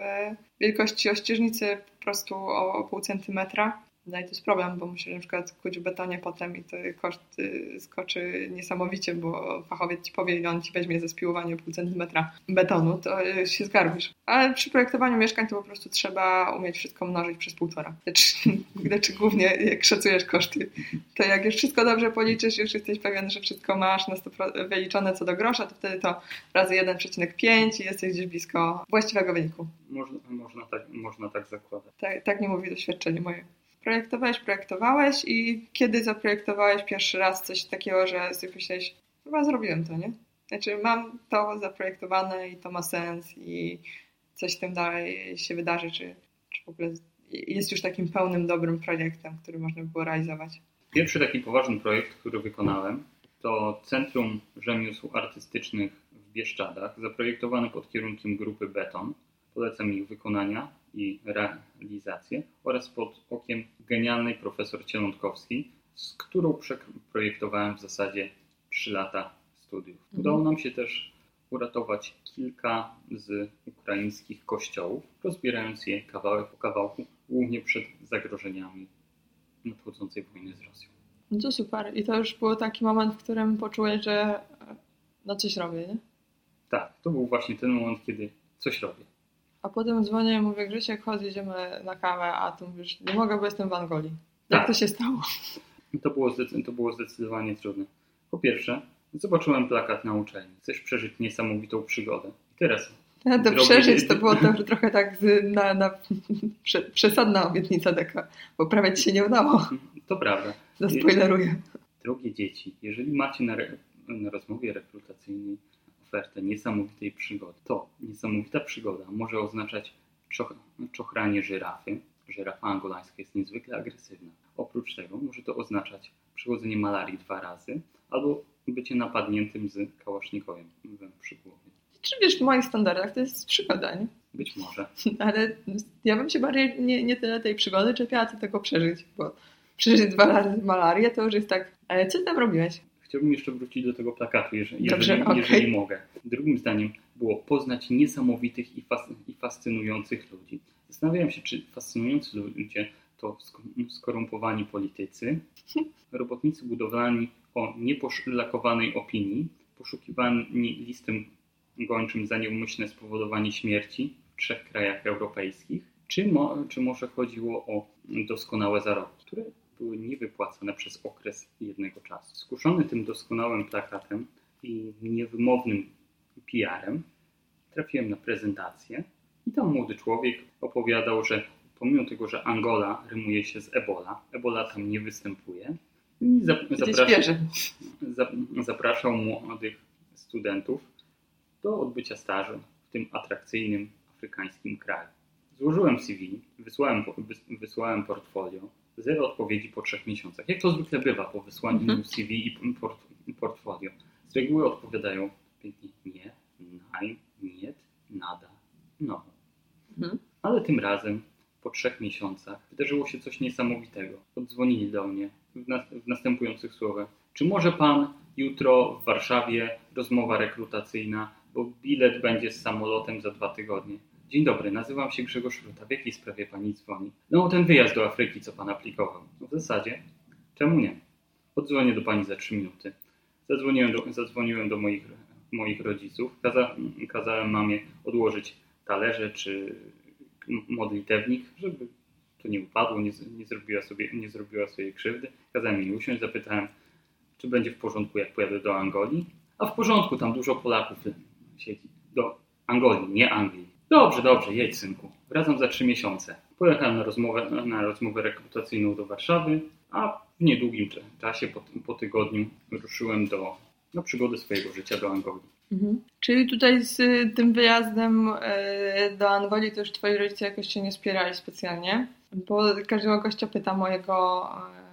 wielkości ościeżnicy po prostu o, o pół centymetra. No i to jest problem, bo musisz na przykład kuć w betonie potem i to koszt y, skoczy niesamowicie, bo fachowiec ci powie, ile on ci weźmie za spiłowanie pół centymetra betonu, to się zgarbisz. Ale przy projektowaniu mieszkań to po prostu trzeba umieć wszystko mnożyć przez półtora. Znaczy głównie jak szacujesz koszty, to jak już wszystko dobrze policzysz, już jesteś pewien, że wszystko masz na 100% wyliczone co do grosza, to wtedy to razy 1,5 i jesteś gdzieś blisko właściwego wyniku. Można, można, tak, można tak zakładać. Tak, tak nie mówi doświadczenie moje. Projektowałeś, projektowałeś i kiedy zaprojektowałeś pierwszy raz coś takiego, że sobie myślałeś, chyba zrobiłem to, nie? Znaczy mam to zaprojektowane i to ma sens i coś tym dalej się wydarzy, czy, czy w ogóle jest już takim pełnym, dobrym projektem, który można by było realizować. Pierwszy taki poważny projekt, który wykonałem, to Centrum Rzemiosł Artystycznych w Bieszczadach, zaprojektowany pod kierunkiem grupy Beton. Polecam ich wykonania i realizację oraz pod okiem genialnej profesor Cielątkowskiej, z którą projektowałem w zasadzie 3 lata studiów. Mhm. Udało nam się też uratować kilka z ukraińskich kościołów, rozbierając je kawałek po kawałku, głównie przed zagrożeniami nadchodzącej wojny z Rosją. No to super. I to już był taki moment, w którym poczułeś, że no coś robię, nie? Tak, to był właśnie ten moment, kiedy coś robię. A potem dzwonię i mówię, Grzesiek, chodź, idziemy na kawę, a tu mówisz, nie mogę, bo jestem w Angolii. Jak Tak. to się stało? To było, to było zdecydowanie trudne. Po pierwsze, zobaczyłem plakat na uczelni. Chcesz przeżyć niesamowitą przygodę. I teraz Ja to Drogi- przeżyć to było to, trochę tak na, na prze, przesadna obietnica taka, bo prawie ci się nie udało. to prawda. Zaspoileruję. Drogie dzieci, jeżeli macie na, re- na rozmowie rekrutacyjnej ofertę niesamowitej przygody, to niesamowita przygoda może oznaczać czoch, czochranie żyrafy. Żyrafa angolańska jest niezwykle agresywna. Oprócz tego może to oznaczać przechodzenie malarii dwa razy albo bycie napadniętym z kałasznikowym przy głowie. Czy wiesz, w moich standardach to jest przygoda, nie? Być może. Ale ja bym się bardziej nie, nie tyle tej przygody czepiała, co tego przeżyć, bo przeżyć dwa razy malarię to już jest tak, ale co tam robiłeś? Chciałbym jeszcze wrócić do tego plakatu, jeżeli, Dobrze, jeżeli, okej. jeżeli mogę. Drugim zdaniem było poznać niesamowitych i, fas, i fascynujących ludzi. Zastanawiałem się, czy fascynujący ludzie to sk- skorumpowani politycy, robotnicy budowlani o nieposzlakowanej opinii, poszukiwani listem gończym za nieumyślne spowodowanie śmierci w trzech krajach europejskich, czy, mo, czy może chodziło o doskonałe zarobki, które były niewypłacane przez okres jednego czasu. Skuszony tym doskonałym plakatem i niewymownym PR-em, trafiłem na prezentację i tam młody człowiek opowiadał, że pomimo tego, że Angola rymuje się z Ebola, Ebola tam nie występuje. I zapraszał, zapraszał młodych studentów do odbycia stażu w tym atrakcyjnym afrykańskim kraju. Złożyłem CV, wysłałem, wysłałem portfolio, zero odpowiedzi po trzech miesiącach. Jak to zwykle bywa po wysłaniu Mhm. CV i port, portfolio. Z reguły odpowiadają pięknie nie, nein, niet, nada, no. Mhm. Ale tym razem, po trzech miesiącach, wydarzyło się coś niesamowitego. Odzwonili do mnie w, nas- w następujących słowach. Czy może pan jutro w Warszawie rozmowa rekrutacyjna, bo bilet będzie z samolotem za dwa tygodnie. Dzień dobry, nazywam się Grzegorz Ruta. W jakiej sprawie pani dzwoni? No, ten wyjazd do Afryki, co pan aplikował. No, w zasadzie, czemu nie? Odzwonię do pani za trzy minuty. Zadzwoniłem do, zadzwoniłem do moich, moich rodziców. Kaza, kazałem mamie odłożyć talerze czy modlitewnik, żeby to nie upadło, nie, nie, zrobiła sobie, nie zrobiła sobie krzywdy. Kazałem jej usiąść, zapytałem, czy będzie w porządku, jak pojadę do Angolii. A w porządku, tam dużo Polaków siedzi. Do Angolii, nie Anglii. Dobrze, dobrze, jedź synku. Wracam za trzy miesiące. Pojechałem na rozmowę, na rozmowę rekrutacyjną do Warszawy, a w niedługim cza- czasie, po, po tygodniu, ruszyłem do, na przygody swojego życia do Angolii. Mhm. Czyli tutaj z tym wyjazdem y, do Angolii już twoi rodzice jakoś się nie wspierali specjalnie, bo każdego gościa pyta mojego y,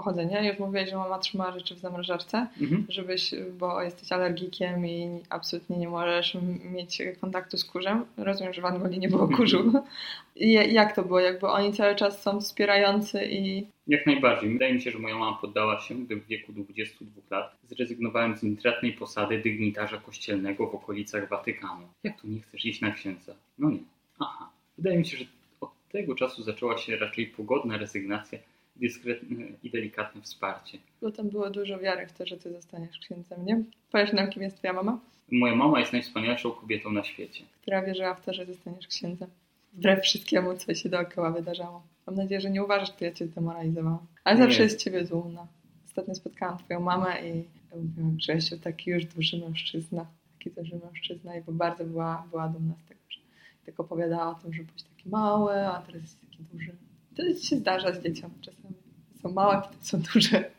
pochodzenia. Już mówiłeś, że mama trzymała rzeczy w zamrażarce, Mhm. żebyś, bo jesteś alergikiem i absolutnie nie możesz mieć kontaktu z kurzem. Rozumiem, że w Angolii nie było kurzu. I jak to było? Jakby oni cały czas są wspierający i Jak najbardziej. Wydaje mi się, że moja mama poddała się, gdy w wieku 22 lat zrezygnowałem z intratnej posady dygnitarza kościelnego w okolicach Watykanu. Jak to nie chcesz iść na księdza? No nie. Aha. Wydaje mi się, że od tego czasu zaczęła się raczej pogodna rezygnacja, dyskretne i delikatne wsparcie. bo tam było dużo wiary w to, że ty zostaniesz księdzem, nie? Powiesz nam, kim jest twoja mama? Moja mama jest najwspanialszą kobietą na świecie. która wierzyła w to, że zostaniesz księdzem. Wbrew wszystkiemu, co się dookoła wydarzało. Mam nadzieję, że nie uważasz, że ja cię demoralizowałam. Ale Nie. zawsze jest ciebie dumna. Ostatnio spotkałam twoją mamę i mówiłam, Grzesiu, taki już duży mężczyzna. Taki duży mężczyzna i bo bardzo była, była dumna z tego, że tak opowiadała o tym, że byłeś taki mały, a teraz jest taki duży. To się zdarza z dzieciom czasami. Są małe, są duże.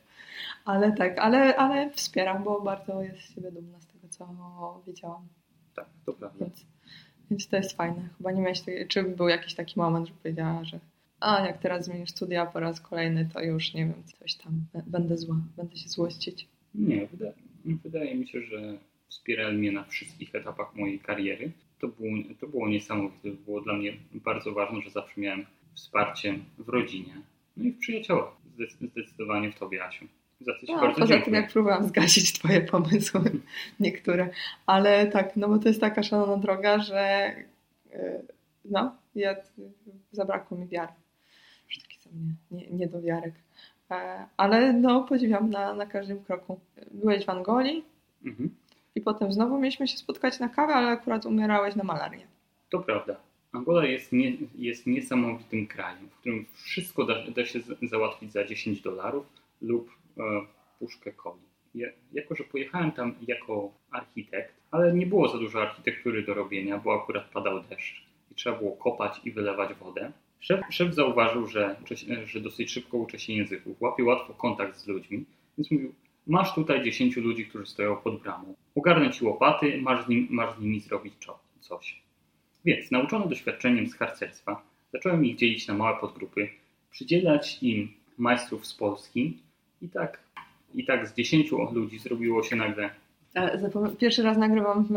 Ale tak, ale, ale wspieram, bo bardzo jest z siebie dumna z tego, co wiedziałam. Tak, to prawda. Więc, więc to jest fajne. Chyba nie miałeś takiej, czy był jakiś taki moment, że powiedziała, że a jak teraz zmienisz studia po raz kolejny, to już nie wiem, coś tam, będę zła, będę się złościć. Nie, wydaje, wydaje mi się, że wspierali mnie na wszystkich etapach mojej kariery. To było, to było niesamowite. Było dla mnie bardzo ważne, że zawsze miałem wsparcie w rodzinie, no i w przyjaciołach. Zdec- Zdecydowanie w Tobie, Asiu. Za co Ci No, bardzo poza tym, dziękuję. jak próbowałam zgasić twoje pomysły, niektóre. Ale tak, no bo to jest taka szalona droga, że yy, no, ja, zabrakło mi wiary. Już taki sam nie, nie, niedowiarek. E, Ale no, podziwiam na, na każdym kroku. Byłeś w Angolii Mhm. i potem znowu mieliśmy się spotkać na kawę, ale akurat umierałeś na malarię. To prawda. Angola jest, nie, jest niesamowitym krajem, w którym wszystko da, da się załatwić za 10 dolarów lub e, puszkę coli. Ja, jako, że pojechałem tam jako architekt, ale nie było za dużo architektury do robienia, bo akurat padał deszcz i trzeba było kopać i wylewać wodę. Szef, szef zauważył, że, że dosyć szybko uczę się języków, łapie łatwo kontakt z ludźmi, więc mówił, masz tutaj 10 ludzi, którzy stoją pod bramą. Ogarnę ci łopaty, masz nim, masz z nimi zrobić coś. Więc nauczony doświadczeniem z harcerstwa, zacząłem ich dzielić na małe podgrupy, przydzielać im majstrów z Polski i tak, i tak z 10 ludzi zrobiło się nagle Pierwszy raz nagrywam w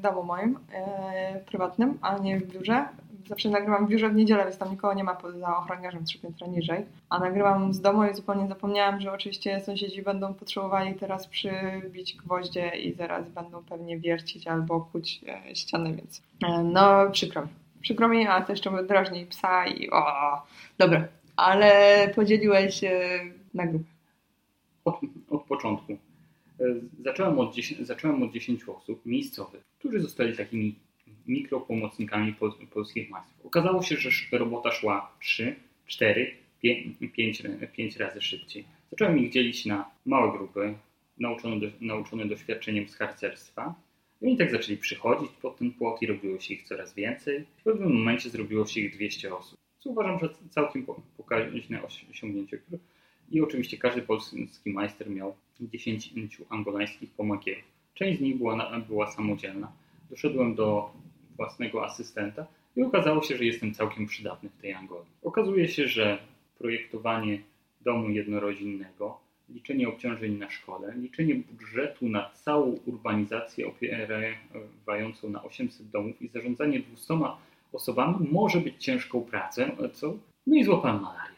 domu moim, e, prywatnym, a nie w biurze. Zawsze nagrywam w biurze w niedzielę, więc tam nikogo nie ma poza ochroniarzem trzy piętra niżej. A nagrywam z domu i zupełnie zapomniałam, że oczywiście sąsiedzi będą potrzebowali teraz przybić gwoździe i zaraz będą pewnie wiercić albo kuć e, ścianę, więc e, no przykro mi. Przykro mi, a to jeszcze drażni psa i o, dobra. Ale podzieliłeś na grupę. Od, od początku. E, zacząłem od, 10, zacząłem od 10 osób miejscowych, którzy zostali takimi mikropomocnikami pol, polskich majstrów. Okazało się, że robota szła 3, 4, 5, 5 razy szybciej. Zacząłem ich dzielić na małe grupy, nauczone, nauczone doświadczeniem z harcerstwa. I oni tak zaczęli przychodzić pod ten płot i robiło się ich coraz więcej. W pewnym momencie zrobiło się ich 200 osób. Co uważam, że całkiem pokaźne osiągnięcie. I oczywiście każdy polski majster miał 10 angolańskich pomagierów. Część z nich była, była samodzielna. Doszedłem do własnego asystenta i okazało się, że jestem całkiem przydatny w tej Angoli. Okazuje się, że projektowanie domu jednorodzinnego, liczenie obciążeń na szkole, liczenie budżetu na całą urbanizację opierającą na 800 domów i zarządzanie 200 osobami może być ciężką pracą, co? No i złapałem malarię.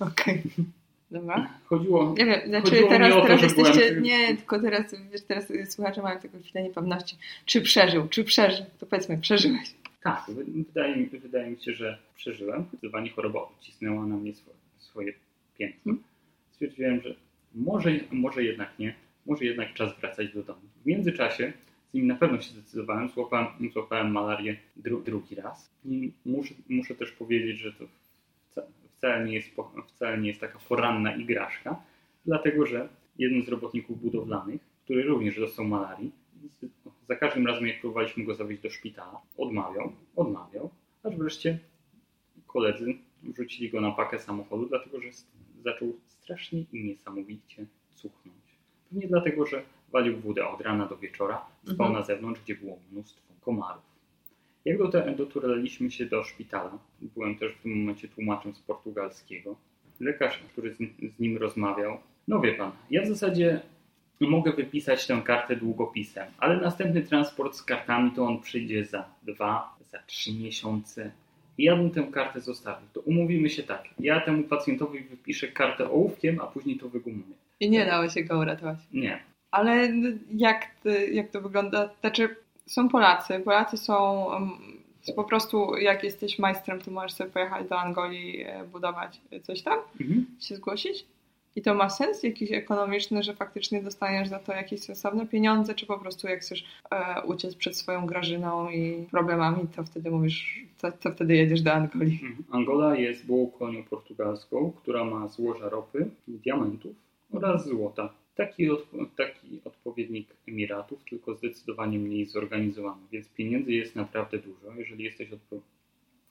Okej. Okay. Dobra. Chodziło, nie wiem, znaczy chodziło teraz, to, teraz jesteście, byłem... nie, tylko teraz, wiesz, teraz słuchacze mają taką chwilę niepewności. Czy przeżył, czy przeżył? To powiedzmy, przeżyłeś. Tak, wydaje mi, wydaje mi się, że przeżyłem. Zdecydowanie choroba cisnęła na mnie swoje, swoje piętno. Hmm. Stwierdziłem, że może, może jednak nie, może jednak czas wracać do domu. W międzyczasie z nim na pewno się zdecydowałem, złapałem, złapałem malarię dru, drugi raz. I muszę, muszę też powiedzieć, że to wcale nie, jest, wcale nie jest taka poranna igraszka, dlatego że jeden z robotników budowlanych, który również dostał malarii, za każdym razem jak próbowaliśmy go zawieźć do szpitala, odmawiał, odmawiał, aż wreszcie koledzy wrzucili go na pakę samochodu, dlatego że zaczął strasznie i niesamowicie cuchnąć. Pewnie dlatego, że walił wódę od rana do wieczora, spał mhm. na zewnątrz, gdzie było mnóstwo komarów. Jak doturaliśmy się do szpitala, byłem też w tym momencie tłumaczem z portugalskiego, lekarz, który z, nim rozmawiał, no wie pan, ja w zasadzie mogę wypisać tę kartę długopisem, ale następny transport z kartami to on przyjdzie za dwa, za trzy miesiące. I ja bym tę kartę zostawił. To umówimy się tak. Ja temu pacjentowi wypiszę kartę ołówkiem, a później to wygumuję. I nie dało się go uratować. Nie. Ale jak, jak to wygląda? Znaczy, są Polacy. Polacy są po prostu, jak jesteś majstrem, to możesz sobie pojechać do Angolii, e, budować coś tam, mhm. się zgłosić. I to ma sens jakiś ekonomiczny, że faktycznie dostaniesz za to jakieś sensowne pieniądze, czy po prostu jak chcesz e, uciec przed swoją grażyną i problemami, to wtedy mówisz, to, to wtedy jedziesz do Angolii. Mhm. Angola jest byłą kolonią portugalską, która ma złoża ropy, diamentów oraz złota taki, taki odpowiednik Emiratów, tylko zdecydowanie mniej zorganizowany, więc pieniędzy jest naprawdę dużo. Jeżeli jesteś odpo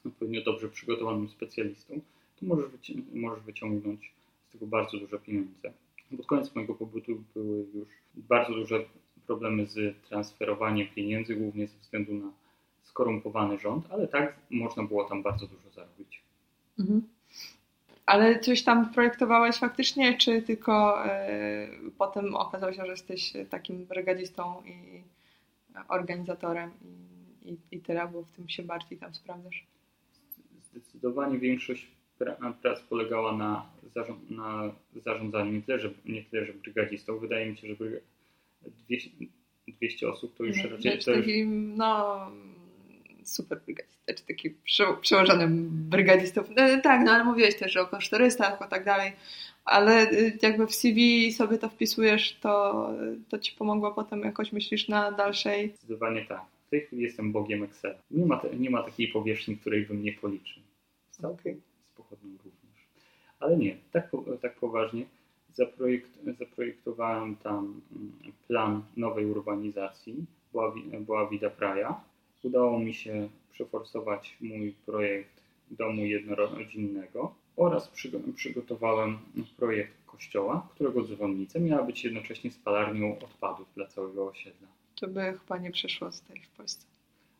odpowiednio dobrze przygotowanym specjalistą, to możesz, wyci możesz wyciągnąć z tego bardzo duże pieniądze. Pod koniec mojego pobytu były już bardzo duże problemy z transferowaniem pieniędzy, głównie ze względu na skorumpowany rząd, ale tak można było tam bardzo dużo zarobić. Mhm. Ale coś tam projektowałeś faktycznie, czy tylko y, potem okazało się, że jesteś takim brygadzistą i organizatorem i, i, i tyle, bo w tym się bardziej tam sprawdzasz? Zdecydowanie większość prac polegała na, zarząd, na zarządzaniu, nie tyle, że, nie tyle, że brygadzistą. Wydaje mi się, że 200, 200 osób to już raczej... To już... no, super brygadzista, czy taki przełożony brygadzistów. No, tak, no ale mówiłeś też o kosztorystach i tak dalej, ale y, jakby w CV sobie to wpisujesz, to, to ci pomogło potem jakoś myślisz na dalszej... Zdecydowanie tak. W tej chwili jestem bogiem Excela. Nie ma, te, nie ma takiej powierzchni, której bym nie policzył. Z, Okej. z pochodnią również. Ale nie, tak, tak poważnie. Zaprojekt, zaprojektowałem tam mm, plan nowej urbanizacji, była, była Vida Praja. Udało mi się przeforsować mój projekt domu jednorodzinnego oraz przygo- przygotowałem projekt kościoła, którego dzwonnica miała być jednocześnie spalarnią odpadów dla całego osiedla. To by chyba nie przeszło tutaj w Polsce.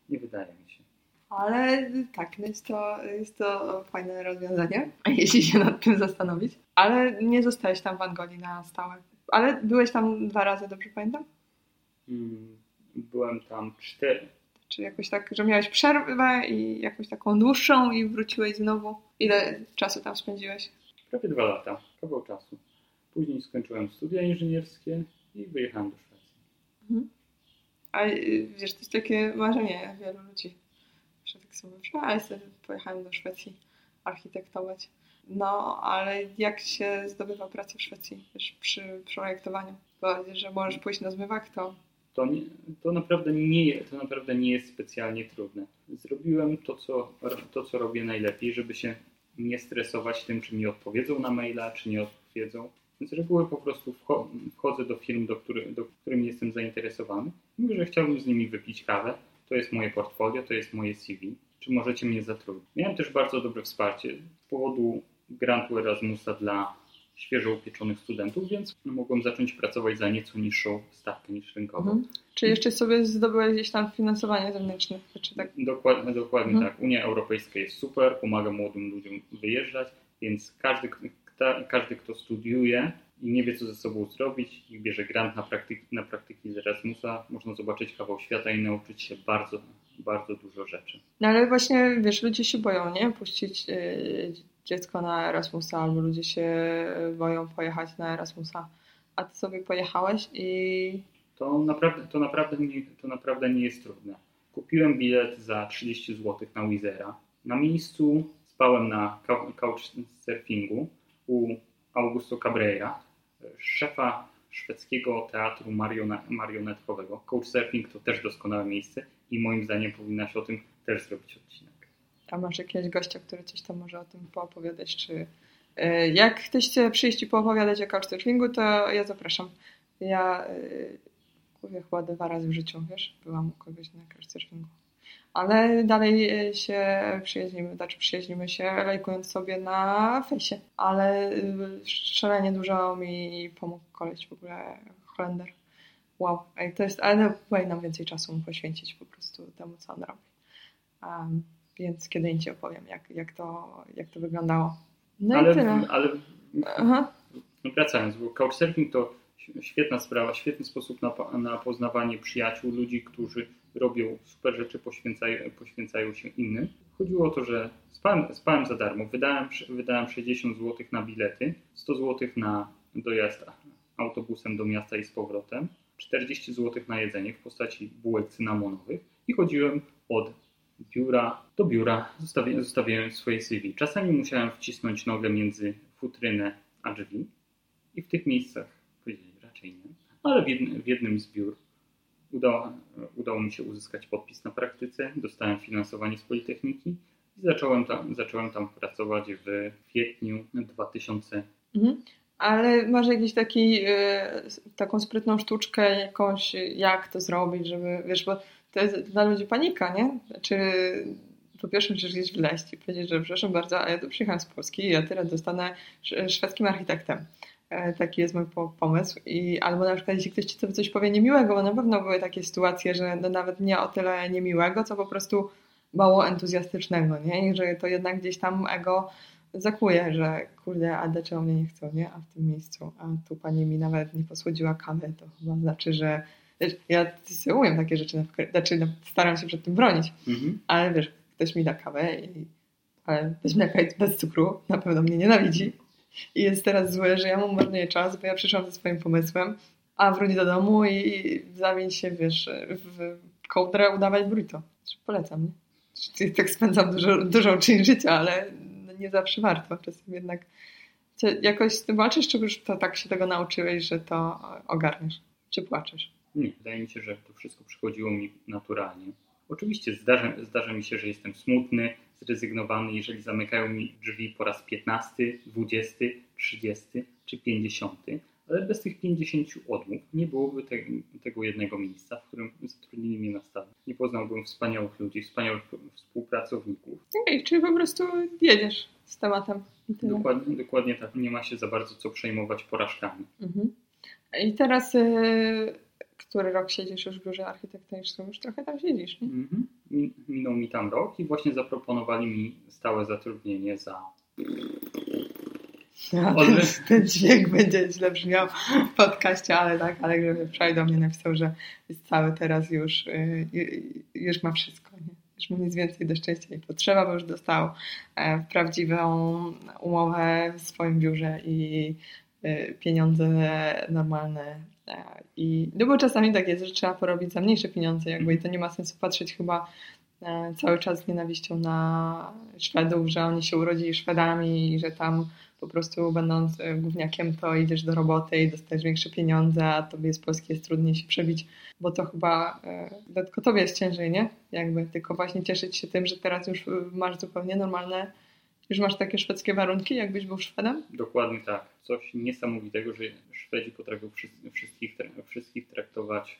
Nie wydaje mi się. Ale tak, no jest to, jest to fajne rozwiązanie, jeśli się nad tym zastanowić. Ale nie zostałeś tam w Angolii na stałe. Ale byłeś tam dwa razy, dobrze pamiętam? Mm, Byłem tam cztery, Czy jakoś tak, że miałeś przerwę i jakąś taką dłuższą i wróciłeś znowu? Ile czasu tam spędziłeś? prawie dwa lata, kawał czasu. Później skończyłem studia inżynierskie i wyjechałem do Szwecji. A y, wiesz, to jest takie marzenie wielu ludzi. Że tak sobie myślę, sobie pojechałem do Szwecji architektować. No, ale jak się zdobywa pracę w Szwecji, wiesz, przy projektowaniu? Bo że możesz pójść na zmywak, to To, nie, to, naprawdę nie, to naprawdę nie jest specjalnie trudne. Zrobiłem to co, to, co robię najlepiej, żeby się nie stresować tym, czy mi odpowiedzą na maila, czy nie odpowiedzą. Z reguły po prostu wcho- wchodzę do firm, do, który, do którymi jestem zainteresowany. Mówię, że chciałbym z nimi wypić kawę. To jest moje portfolio, to jest moje CV. Czy możecie mnie zatrudnić? Miałem też bardzo dobre wsparcie z powodu grantu Erasmusa dla świeżo upieczonych studentów, więc mogłem zacząć pracować za nieco niższą stawkę niż rynkową. Mhm. Czy jeszcze sobie zdobyłeś gdzieś tam finansowanie zewnętrzne? Czy tak? Dokładnie, dokładnie Mhm. tak. Unia Europejska jest super, pomaga młodym ludziom wyjeżdżać, więc każdy, kta, każdy kto studiuje i nie wie, co ze sobą zrobić i bierze grant na, praktyki, na praktyki z Erasmusa, można zobaczyć kawał świata i nauczyć się bardzo, bardzo dużo rzeczy. No ale właśnie, wiesz, ludzie się boją, nie? Puścić y, dziecko na Erasmusa, albo ludzie się boją pojechać na Erasmusa. A ty sobie pojechałeś i To naprawdę, to naprawdę, nie, to naprawdę nie jest trudne. Kupiłem bilet za 30 zł na Wizera. Na miejscu spałem na cou- couchsurfingu u Augusto Cabreira, szefa szwedzkiego teatru marione- marionetkowego. Couchsurfing to też doskonałe miejsce i moim zdaniem powinnaś o tym też zrobić odcinek. A masz jakiegoś gościa, który coś tam może o tym poopowiadać, czy y, jak ktoś chce przyjść i poopowiadać o couchsurfingu, to ja zapraszam. Ja y, mówię chyba dwa razy w życiu, wiesz, byłam u kogoś na couchsurfingu. Ale dalej y, się przyjaźnimy, znaczy przyjaźnimy się lajkując sobie na fejsie. Ale szalenie dużo mi pomógł koleś w ogóle, Holender. Wow, to jest, ale powinnam więcej czasu mu poświęcić po prostu temu, co on robi. Um, więc kiedy indziej opowiem, jak, jak, to, jak to wyglądało. No ale, i tyle. ale Aha. wracając, bo couchsurfing to świetna sprawa, świetny sposób na, na poznawanie przyjaciół, ludzi, którzy robią super rzeczy, poświęcają, poświęcają się innym. Chodziło o to, że spałem, spałem za darmo, wydałem, wydałem 60 zł na bilety, 100 zł na dojazd autobusem do miasta i z powrotem, 40 zł na jedzenie w postaci bułek cynamonowych i chodziłem od biura do biura, zostawi- zostawiając swoje CV. Czasami musiałem wcisnąć nogę między futrynę a drzwi i w tych miejscach powiedzieli raczej nie. Ale w jednym, w jednym z biur udało, udało mi się uzyskać podpis na praktyce, dostałem finansowanie z Politechniki i zacząłem tam, zacząłem tam pracować w kwietniu 2000. Mhm. Ale masz jakiś taki, y, taką sprytną sztuczkę, jakąś, jak to zrobić, żeby, wiesz, bo to jest dla ludzi panika, nie? Znaczy, po pierwsze musisz gdzieś wleźć i powiedzieć, że przepraszam bardzo, a ja tu przyjechałam z Polski i ja teraz dostanę sz- szwedzkim architektem. E, Taki jest mój po- pomysł. I, albo na przykład, jeśli ktoś ci coś powie niemiłego, bo na pewno były takie sytuacje, że no nawet nie o tyle niemiłego, co po prostu mało entuzjastycznego, nie? I że to jednak gdzieś tam ego zakuje, że kurde, a dlaczego mnie nie chcą, nie? A w tym miejscu, a tu pani mi nawet nie posłodziła kawy, to chyba znaczy, że wiesz, ja umiem takie rzeczy, znaczy no, staram się przed tym bronić, Mhm. ale wiesz, ktoś mi da kawę, i, ale ktoś mi da kawę bez cukru, na pewno mnie nienawidzi i jest teraz złe, że ja mu marnuję czas, bo ja przyszłam ze swoim pomysłem, a wróć do domu i, zamień się, wiesz, w kołdrę udawać burrito. Polecam, nie? Czyli tak spędzam dużo, dużą część życia, ale no nie zawsze warto. Czasem jednak jakoś walczysz, czy już to tak się tego nauczyłeś, że to ogarniesz? Czy płaczesz? Nie, wydaje mi się, że to wszystko przychodziło mi naturalnie. Oczywiście zdarza, zdarza mi się, że jestem smutny, zrezygnowany, jeżeli zamykają mi drzwi po raz 15, 20, 30 czy 50, ale bez tych 50 odmów nie byłoby te, tego jednego miejsca, w którym zatrudnili mnie na stałe. Nie poznałbym wspaniałych ludzi, wspaniałych współpracowników. Okej, czyli po prostu jedziesz z tematem. Dokładnie, dokładnie tak, nie ma się za bardzo co przejmować porażkami. Mhm. I teraz, y, który rok siedzisz już w biurze architektonicznym? Już trochę tam siedzisz, nie? Mhm. Mi- Minął mi tam rok i właśnie zaproponowali mi stałe zatrudnienie za Ja, ten, ten dźwięk będzie źle brzmiał w podcaście, ale tak, ale Grzegorz wczoraj do mnie napisał, że jest cały teraz już, y, y, już ma wszystko, nie? Już mu nic więcej do szczęścia nie potrzeba, bo już dostał e, prawdziwą umowę w swoim biurze i y, pieniądze normalne. E, I, no bo czasami tak jest, że trzeba porobić za mniejsze pieniądze, jakby i to nie ma sensu patrzeć chyba e, cały czas z nienawiścią na Szwedów, że oni się urodzili Szwedami i że tam po prostu będąc e, gówniakiem, to idziesz do roboty i dostajesz większe pieniądze, a tobie z Polski jest trudniej się przebić, bo to chyba e, tylko tobie jest ciężej, nie? Jakby tylko właśnie cieszyć się tym, że teraz już masz zupełnie normalne, już masz takie szwedzkie warunki, jakbyś był Szwedem. Dokładnie tak. Coś niesamowitego, że Szwedzi potrafią wszy- wszystkich, wszystkich traktować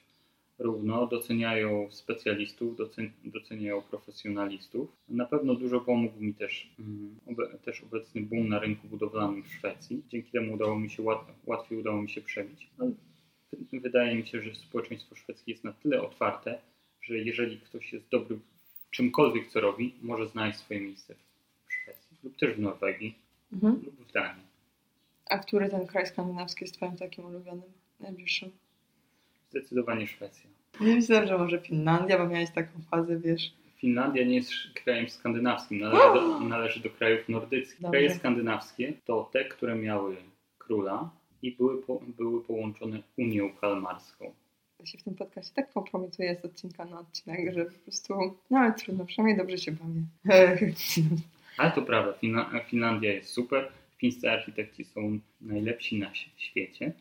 równo, doceniają specjalistów, docen- doceniają profesjonalistów. Na pewno dużo pomógł mi też, mm, też obecny boom na rynku budowlanym w Szwecji. Dzięki temu udało mi się łat- łatwiej udało mi się przebić. Ale wy- wydaje mi się, że społeczeństwo szwedzkie jest na tyle otwarte, że jeżeli ktoś jest dobry w czymkolwiek, co robi, może znaleźć swoje miejsce w lub też w Norwegii lub w Danii. A który ten kraj skandynawski jest twoim takim ulubionym, najbliższym? Zdecydowanie Szwecja. Ja myślałam, że może Finlandia, bo miałeś taką fazę, wiesz. Finlandia nie jest krajem skandynawskim, należy do, należy do krajów nordyckich. Dobrze. Kraje skandynawskie to te, które miały króla i były, po, były połączone Unią Kalmarską. Ja się w tym podcaście tak kompromituję z odcinka na odcinek, że po prostu, no ale trudno, przynajmniej dobrze się bawię. Ale to prawda, Finlandia jest super, fińscy architekci są najlepsi na świecie,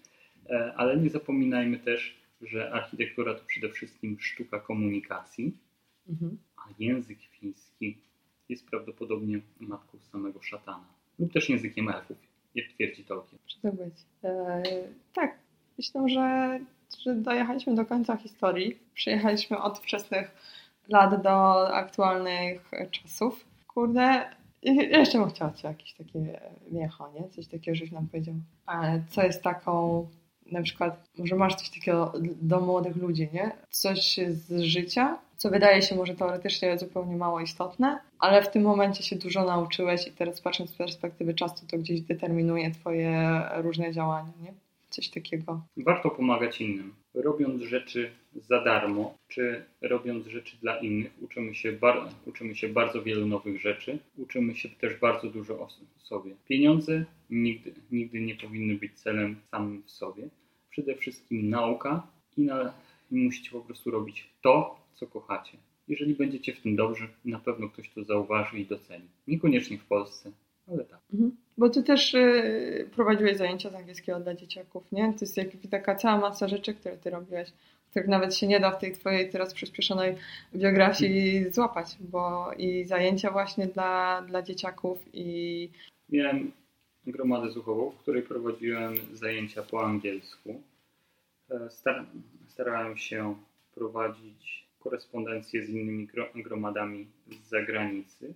E, ale nie zapominajmy też, że architektura to przede wszystkim sztuka komunikacji, Mhm. a język fiński jest prawdopodobnie matką samego szatana. Lub też językiem elfów, jak twierdzi Tolkien. Może tak być. E, tak, myślę, że, że dojechaliśmy do końca historii. Przejechaliśmy od wczesnych lat do aktualnych czasów. Kurde, jeszcze bym chciała Ci jakieś takie wiecho, nie? Coś takiego, żeś nam powiedział. Co jest taką, na przykład, może masz coś takiego do młodych ludzi, nie? Coś z życia, co wydaje się może teoretycznie zupełnie mało istotne, ale w tym momencie się dużo nauczyłeś i teraz patrząc z perspektywy czasu, to gdzieś determinuje Twoje różne działania, nie? Coś takiego. Warto pomagać innym. Robiąc rzeczy za darmo, czy robiąc rzeczy dla innych, uczymy się, bar- uczymy się bardzo wielu nowych rzeczy. Uczymy się też bardzo dużo o sobie. Pieniądze nigdy, nigdy nie powinny być celem samym w sobie. Przede wszystkim nauka i, na, i musicie po prostu robić to, co kochacie. Jeżeli będziecie w tym dobrzy, na pewno ktoś to zauważy i doceni. Niekoniecznie w Polsce, ale tak. Bo Ty też y, prowadziłeś zajęcia z angielskiego dla dzieciaków, nie? To jest jakby taka cała masa rzeczy, które Ty robiłeś, których nawet się nie da w tej Twojej teraz przyspieszonej biografii złapać, bo i zajęcia właśnie dla, dla dzieciaków i Miałem gromadę słuchową, w której prowadziłem zajęcia po angielsku. E, Star starałem się prowadzić korespondencję z innymi gro gromadami z zagranicy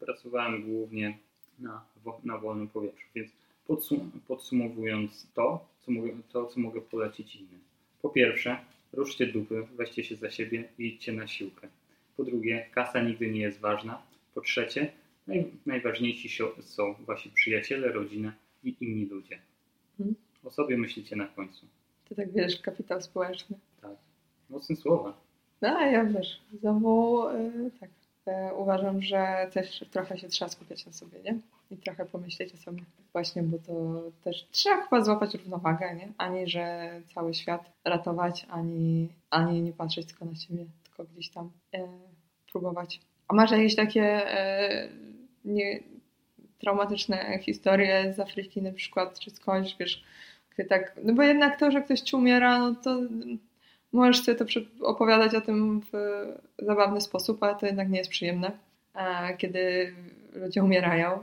pracowałem głównie na, na wolnym powietrzu. Więc podsum podsumowując to co, mogę, to, co mogę polecić innym. Po pierwsze, ruszcie dupy, weźcie się za siebie i idźcie na siłkę. Po drugie, kasa nigdy nie jest ważna. Po trzecie, naj, najważniejsi są wasi przyjaciele, rodzina i inni ludzie. Mhm. O sobie myślicie na końcu. Ty tak wiesz, kapitał społeczny. Tak. Mocne słowa. No, a ja wiesz, znowu y, tak. E, uważam, że też trochę się trzeba skupiać na sobie, nie? I trochę pomyśleć o sobie. Właśnie, bo to też trzeba chyba złapać równowagę, nie? Ani, że cały świat ratować, ani, ani nie patrzeć tylko na siebie, tylko gdzieś tam e, próbować. A masz jakieś takie e, nie, traumatyczne historie z Afryki na przykład, czy skądś, wiesz, tak, no bo jednak to, że ktoś ci umiera, no to możesz sobie to opowiadać o tym w zabawny sposób, ale to jednak nie jest przyjemne, kiedy ludzie umierają.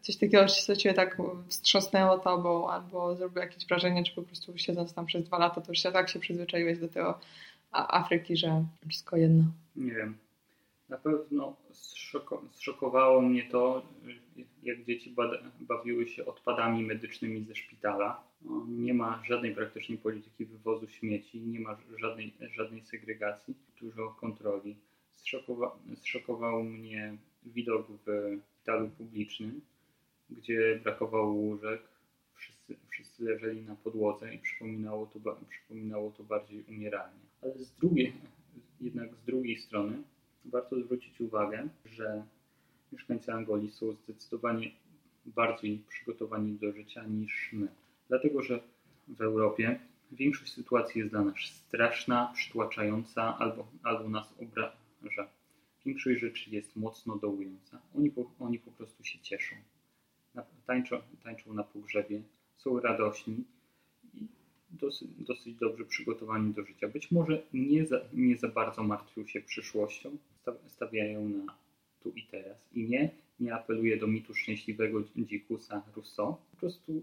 Coś takiego, co cię tak wstrząsnęło tobą, albo zrobiło jakieś wrażenie, czy po prostu siedząc tam przez dwa lata, to już się tak się przyzwyczaiłeś do tego Afryki, że wszystko jedno. Nie wiem. Na pewno zszoko zszokowało mnie to, jak dzieci bawiły się odpadami medycznymi ze szpitala. No, nie ma żadnej praktycznie polityki wywozu śmieci, nie ma żadnej, żadnej segregacji, dużo kontroli. Zszokowa zszokował mnie widok w szpitalu publicznym, gdzie brakowało łóżek, wszyscy, wszyscy leżeli na podłodze i przypominało to, przypominało to bardziej umieranie. Ale z drugiej, jednak z drugiej strony warto zwrócić uwagę, że mieszkańcy Angolii są zdecydowanie bardziej przygotowani do życia niż my. Dlatego, że w Europie większość sytuacji jest dla nas straszna, przytłaczająca albo, albo nas obraża. Większość rzeczy jest mocno dołująca. Oni po, oni po prostu się cieszą. Tańczą, tańczą na pogrzebie, są radośni i dosyć, dosyć dobrze przygotowani do życia. Być może nie za, nie za bardzo martwią się przyszłością, stawiają na tu i teraz. I nie, nie apeluję do mitu szczęśliwego dzikusa Rousseau. Po prostu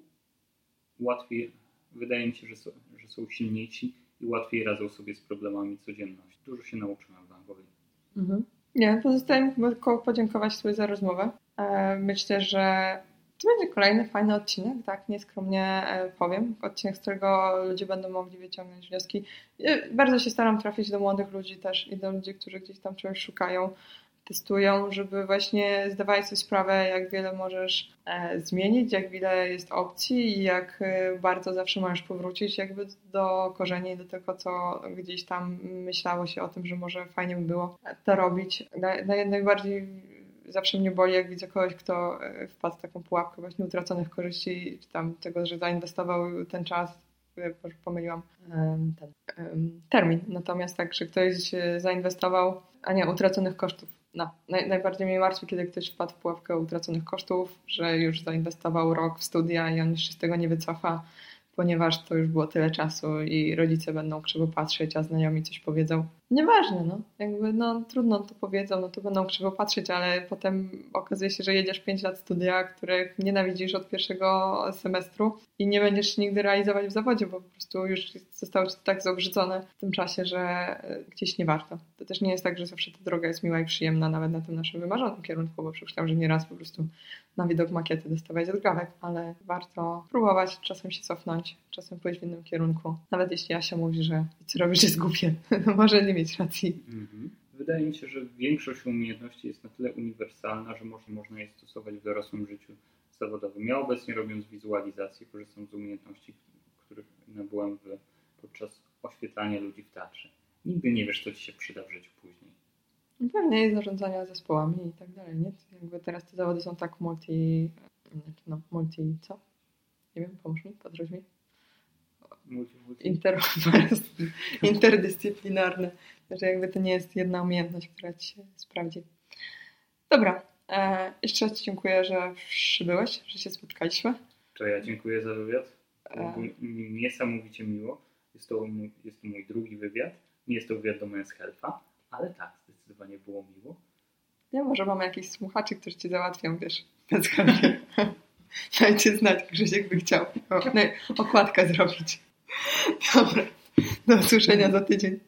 łatwiej, wydaje mi się, że są, że są silniejsi i łatwiej radzą sobie z problemami codzienności. Dużo się nauczyłem w Anglii. Mhm. Nie, pozostaje mi tylko podziękować sobie za rozmowę. E, myślę, że to będzie kolejny fajny odcinek, tak, nieskromnie e, powiem. Odcinek, z którego ludzie będą mogli wyciągnąć wnioski. Bardzo się staram trafić do młodych ludzi też i do ludzi, którzy gdzieś tam czegoś szukają, testują, żeby właśnie zdawali sobie sprawę, jak wiele możesz e, zmienić, jak wiele jest opcji i jak e, bardzo zawsze możesz powrócić jakby do korzeni, do tego, co gdzieś tam myślało się o tym, że może fajnie by było to robić. najbardziej zawsze mnie boli, jak widzę kogoś, kto e, wpadł w taką pułapkę właśnie utraconych korzyści, czy tam tego, że zainwestował ten czas, pomyliłam ten termin. Natomiast tak, że ktoś zainwestował, a nie utraconych kosztów no, naj, najbardziej mnie martwi, kiedy ktoś wpadł w pułapkę utraconych kosztów, że już zainwestował rok w studia i on już się z tego nie wycofa, ponieważ to już było tyle czasu i rodzice będą krzywo patrzeć, a znajomi coś powiedzą. Nieważne, no. Jakby, no trudno to powiedzą, no to będą krzywo patrzeć, ale potem okazuje się, że jedziesz 5 lat studia, których nienawidzisz od pierwszego semestru i nie będziesz nigdy realizować w zawodzie, bo po prostu już zostało ci tak zobrzydzone w tym czasie, że e, gdzieś nie warto. To też nie jest tak, że zawsze ta droga jest miła i przyjemna, nawet na tym naszym wymarzonym kierunku, bo przypuszczam, że nieraz po prostu na widok makiety dostawać odgrawek, ale warto próbować, czasem się cofnąć, czasem pójść w innym kierunku. Nawet jeśli Asia mówi, że co robisz jest głupie, no może nie mieć racji. Mhm. Wydaje mi się, że większość umiejętności jest na tyle uniwersalna, że można, można je stosować w dorosłym życiu zawodowym. Ja obecnie robiąc wizualizację korzystam z umiejętności, których nabyłem w, podczas oświetlania ludzi w teatrze. Nigdy nie wiesz, co ci się przyda w życiu później. Pewnie jest zarządzania zespołami i tak dalej, nie? Jakby teraz te zawody są tak multi... no, multi co? Nie wiem, pomóż mi, podróż mi. Multi, multi. Inter, interdyscyplinarne. Że jakby to nie jest jedna umiejętność, która ci się sprawdzi. Dobra. E, jeszcze raz Ci dziękuję, że przybyłeś, że się spotkaliśmy. To ja dziękuję za wywiad. E... Niesamowicie miło. Jest to, mój, jest to mój drugi wywiad. Nie jest to wywiad do Men's Health'a, ale tak, zdecydowanie było miło. Nie, może mamy jakichś słuchaczy, którzy Ci załatwią, wiesz, Men's. Dajcie znać, Grzesiek by chciał o, okładkę zrobić. Dobra, do usłyszenia za tydzień.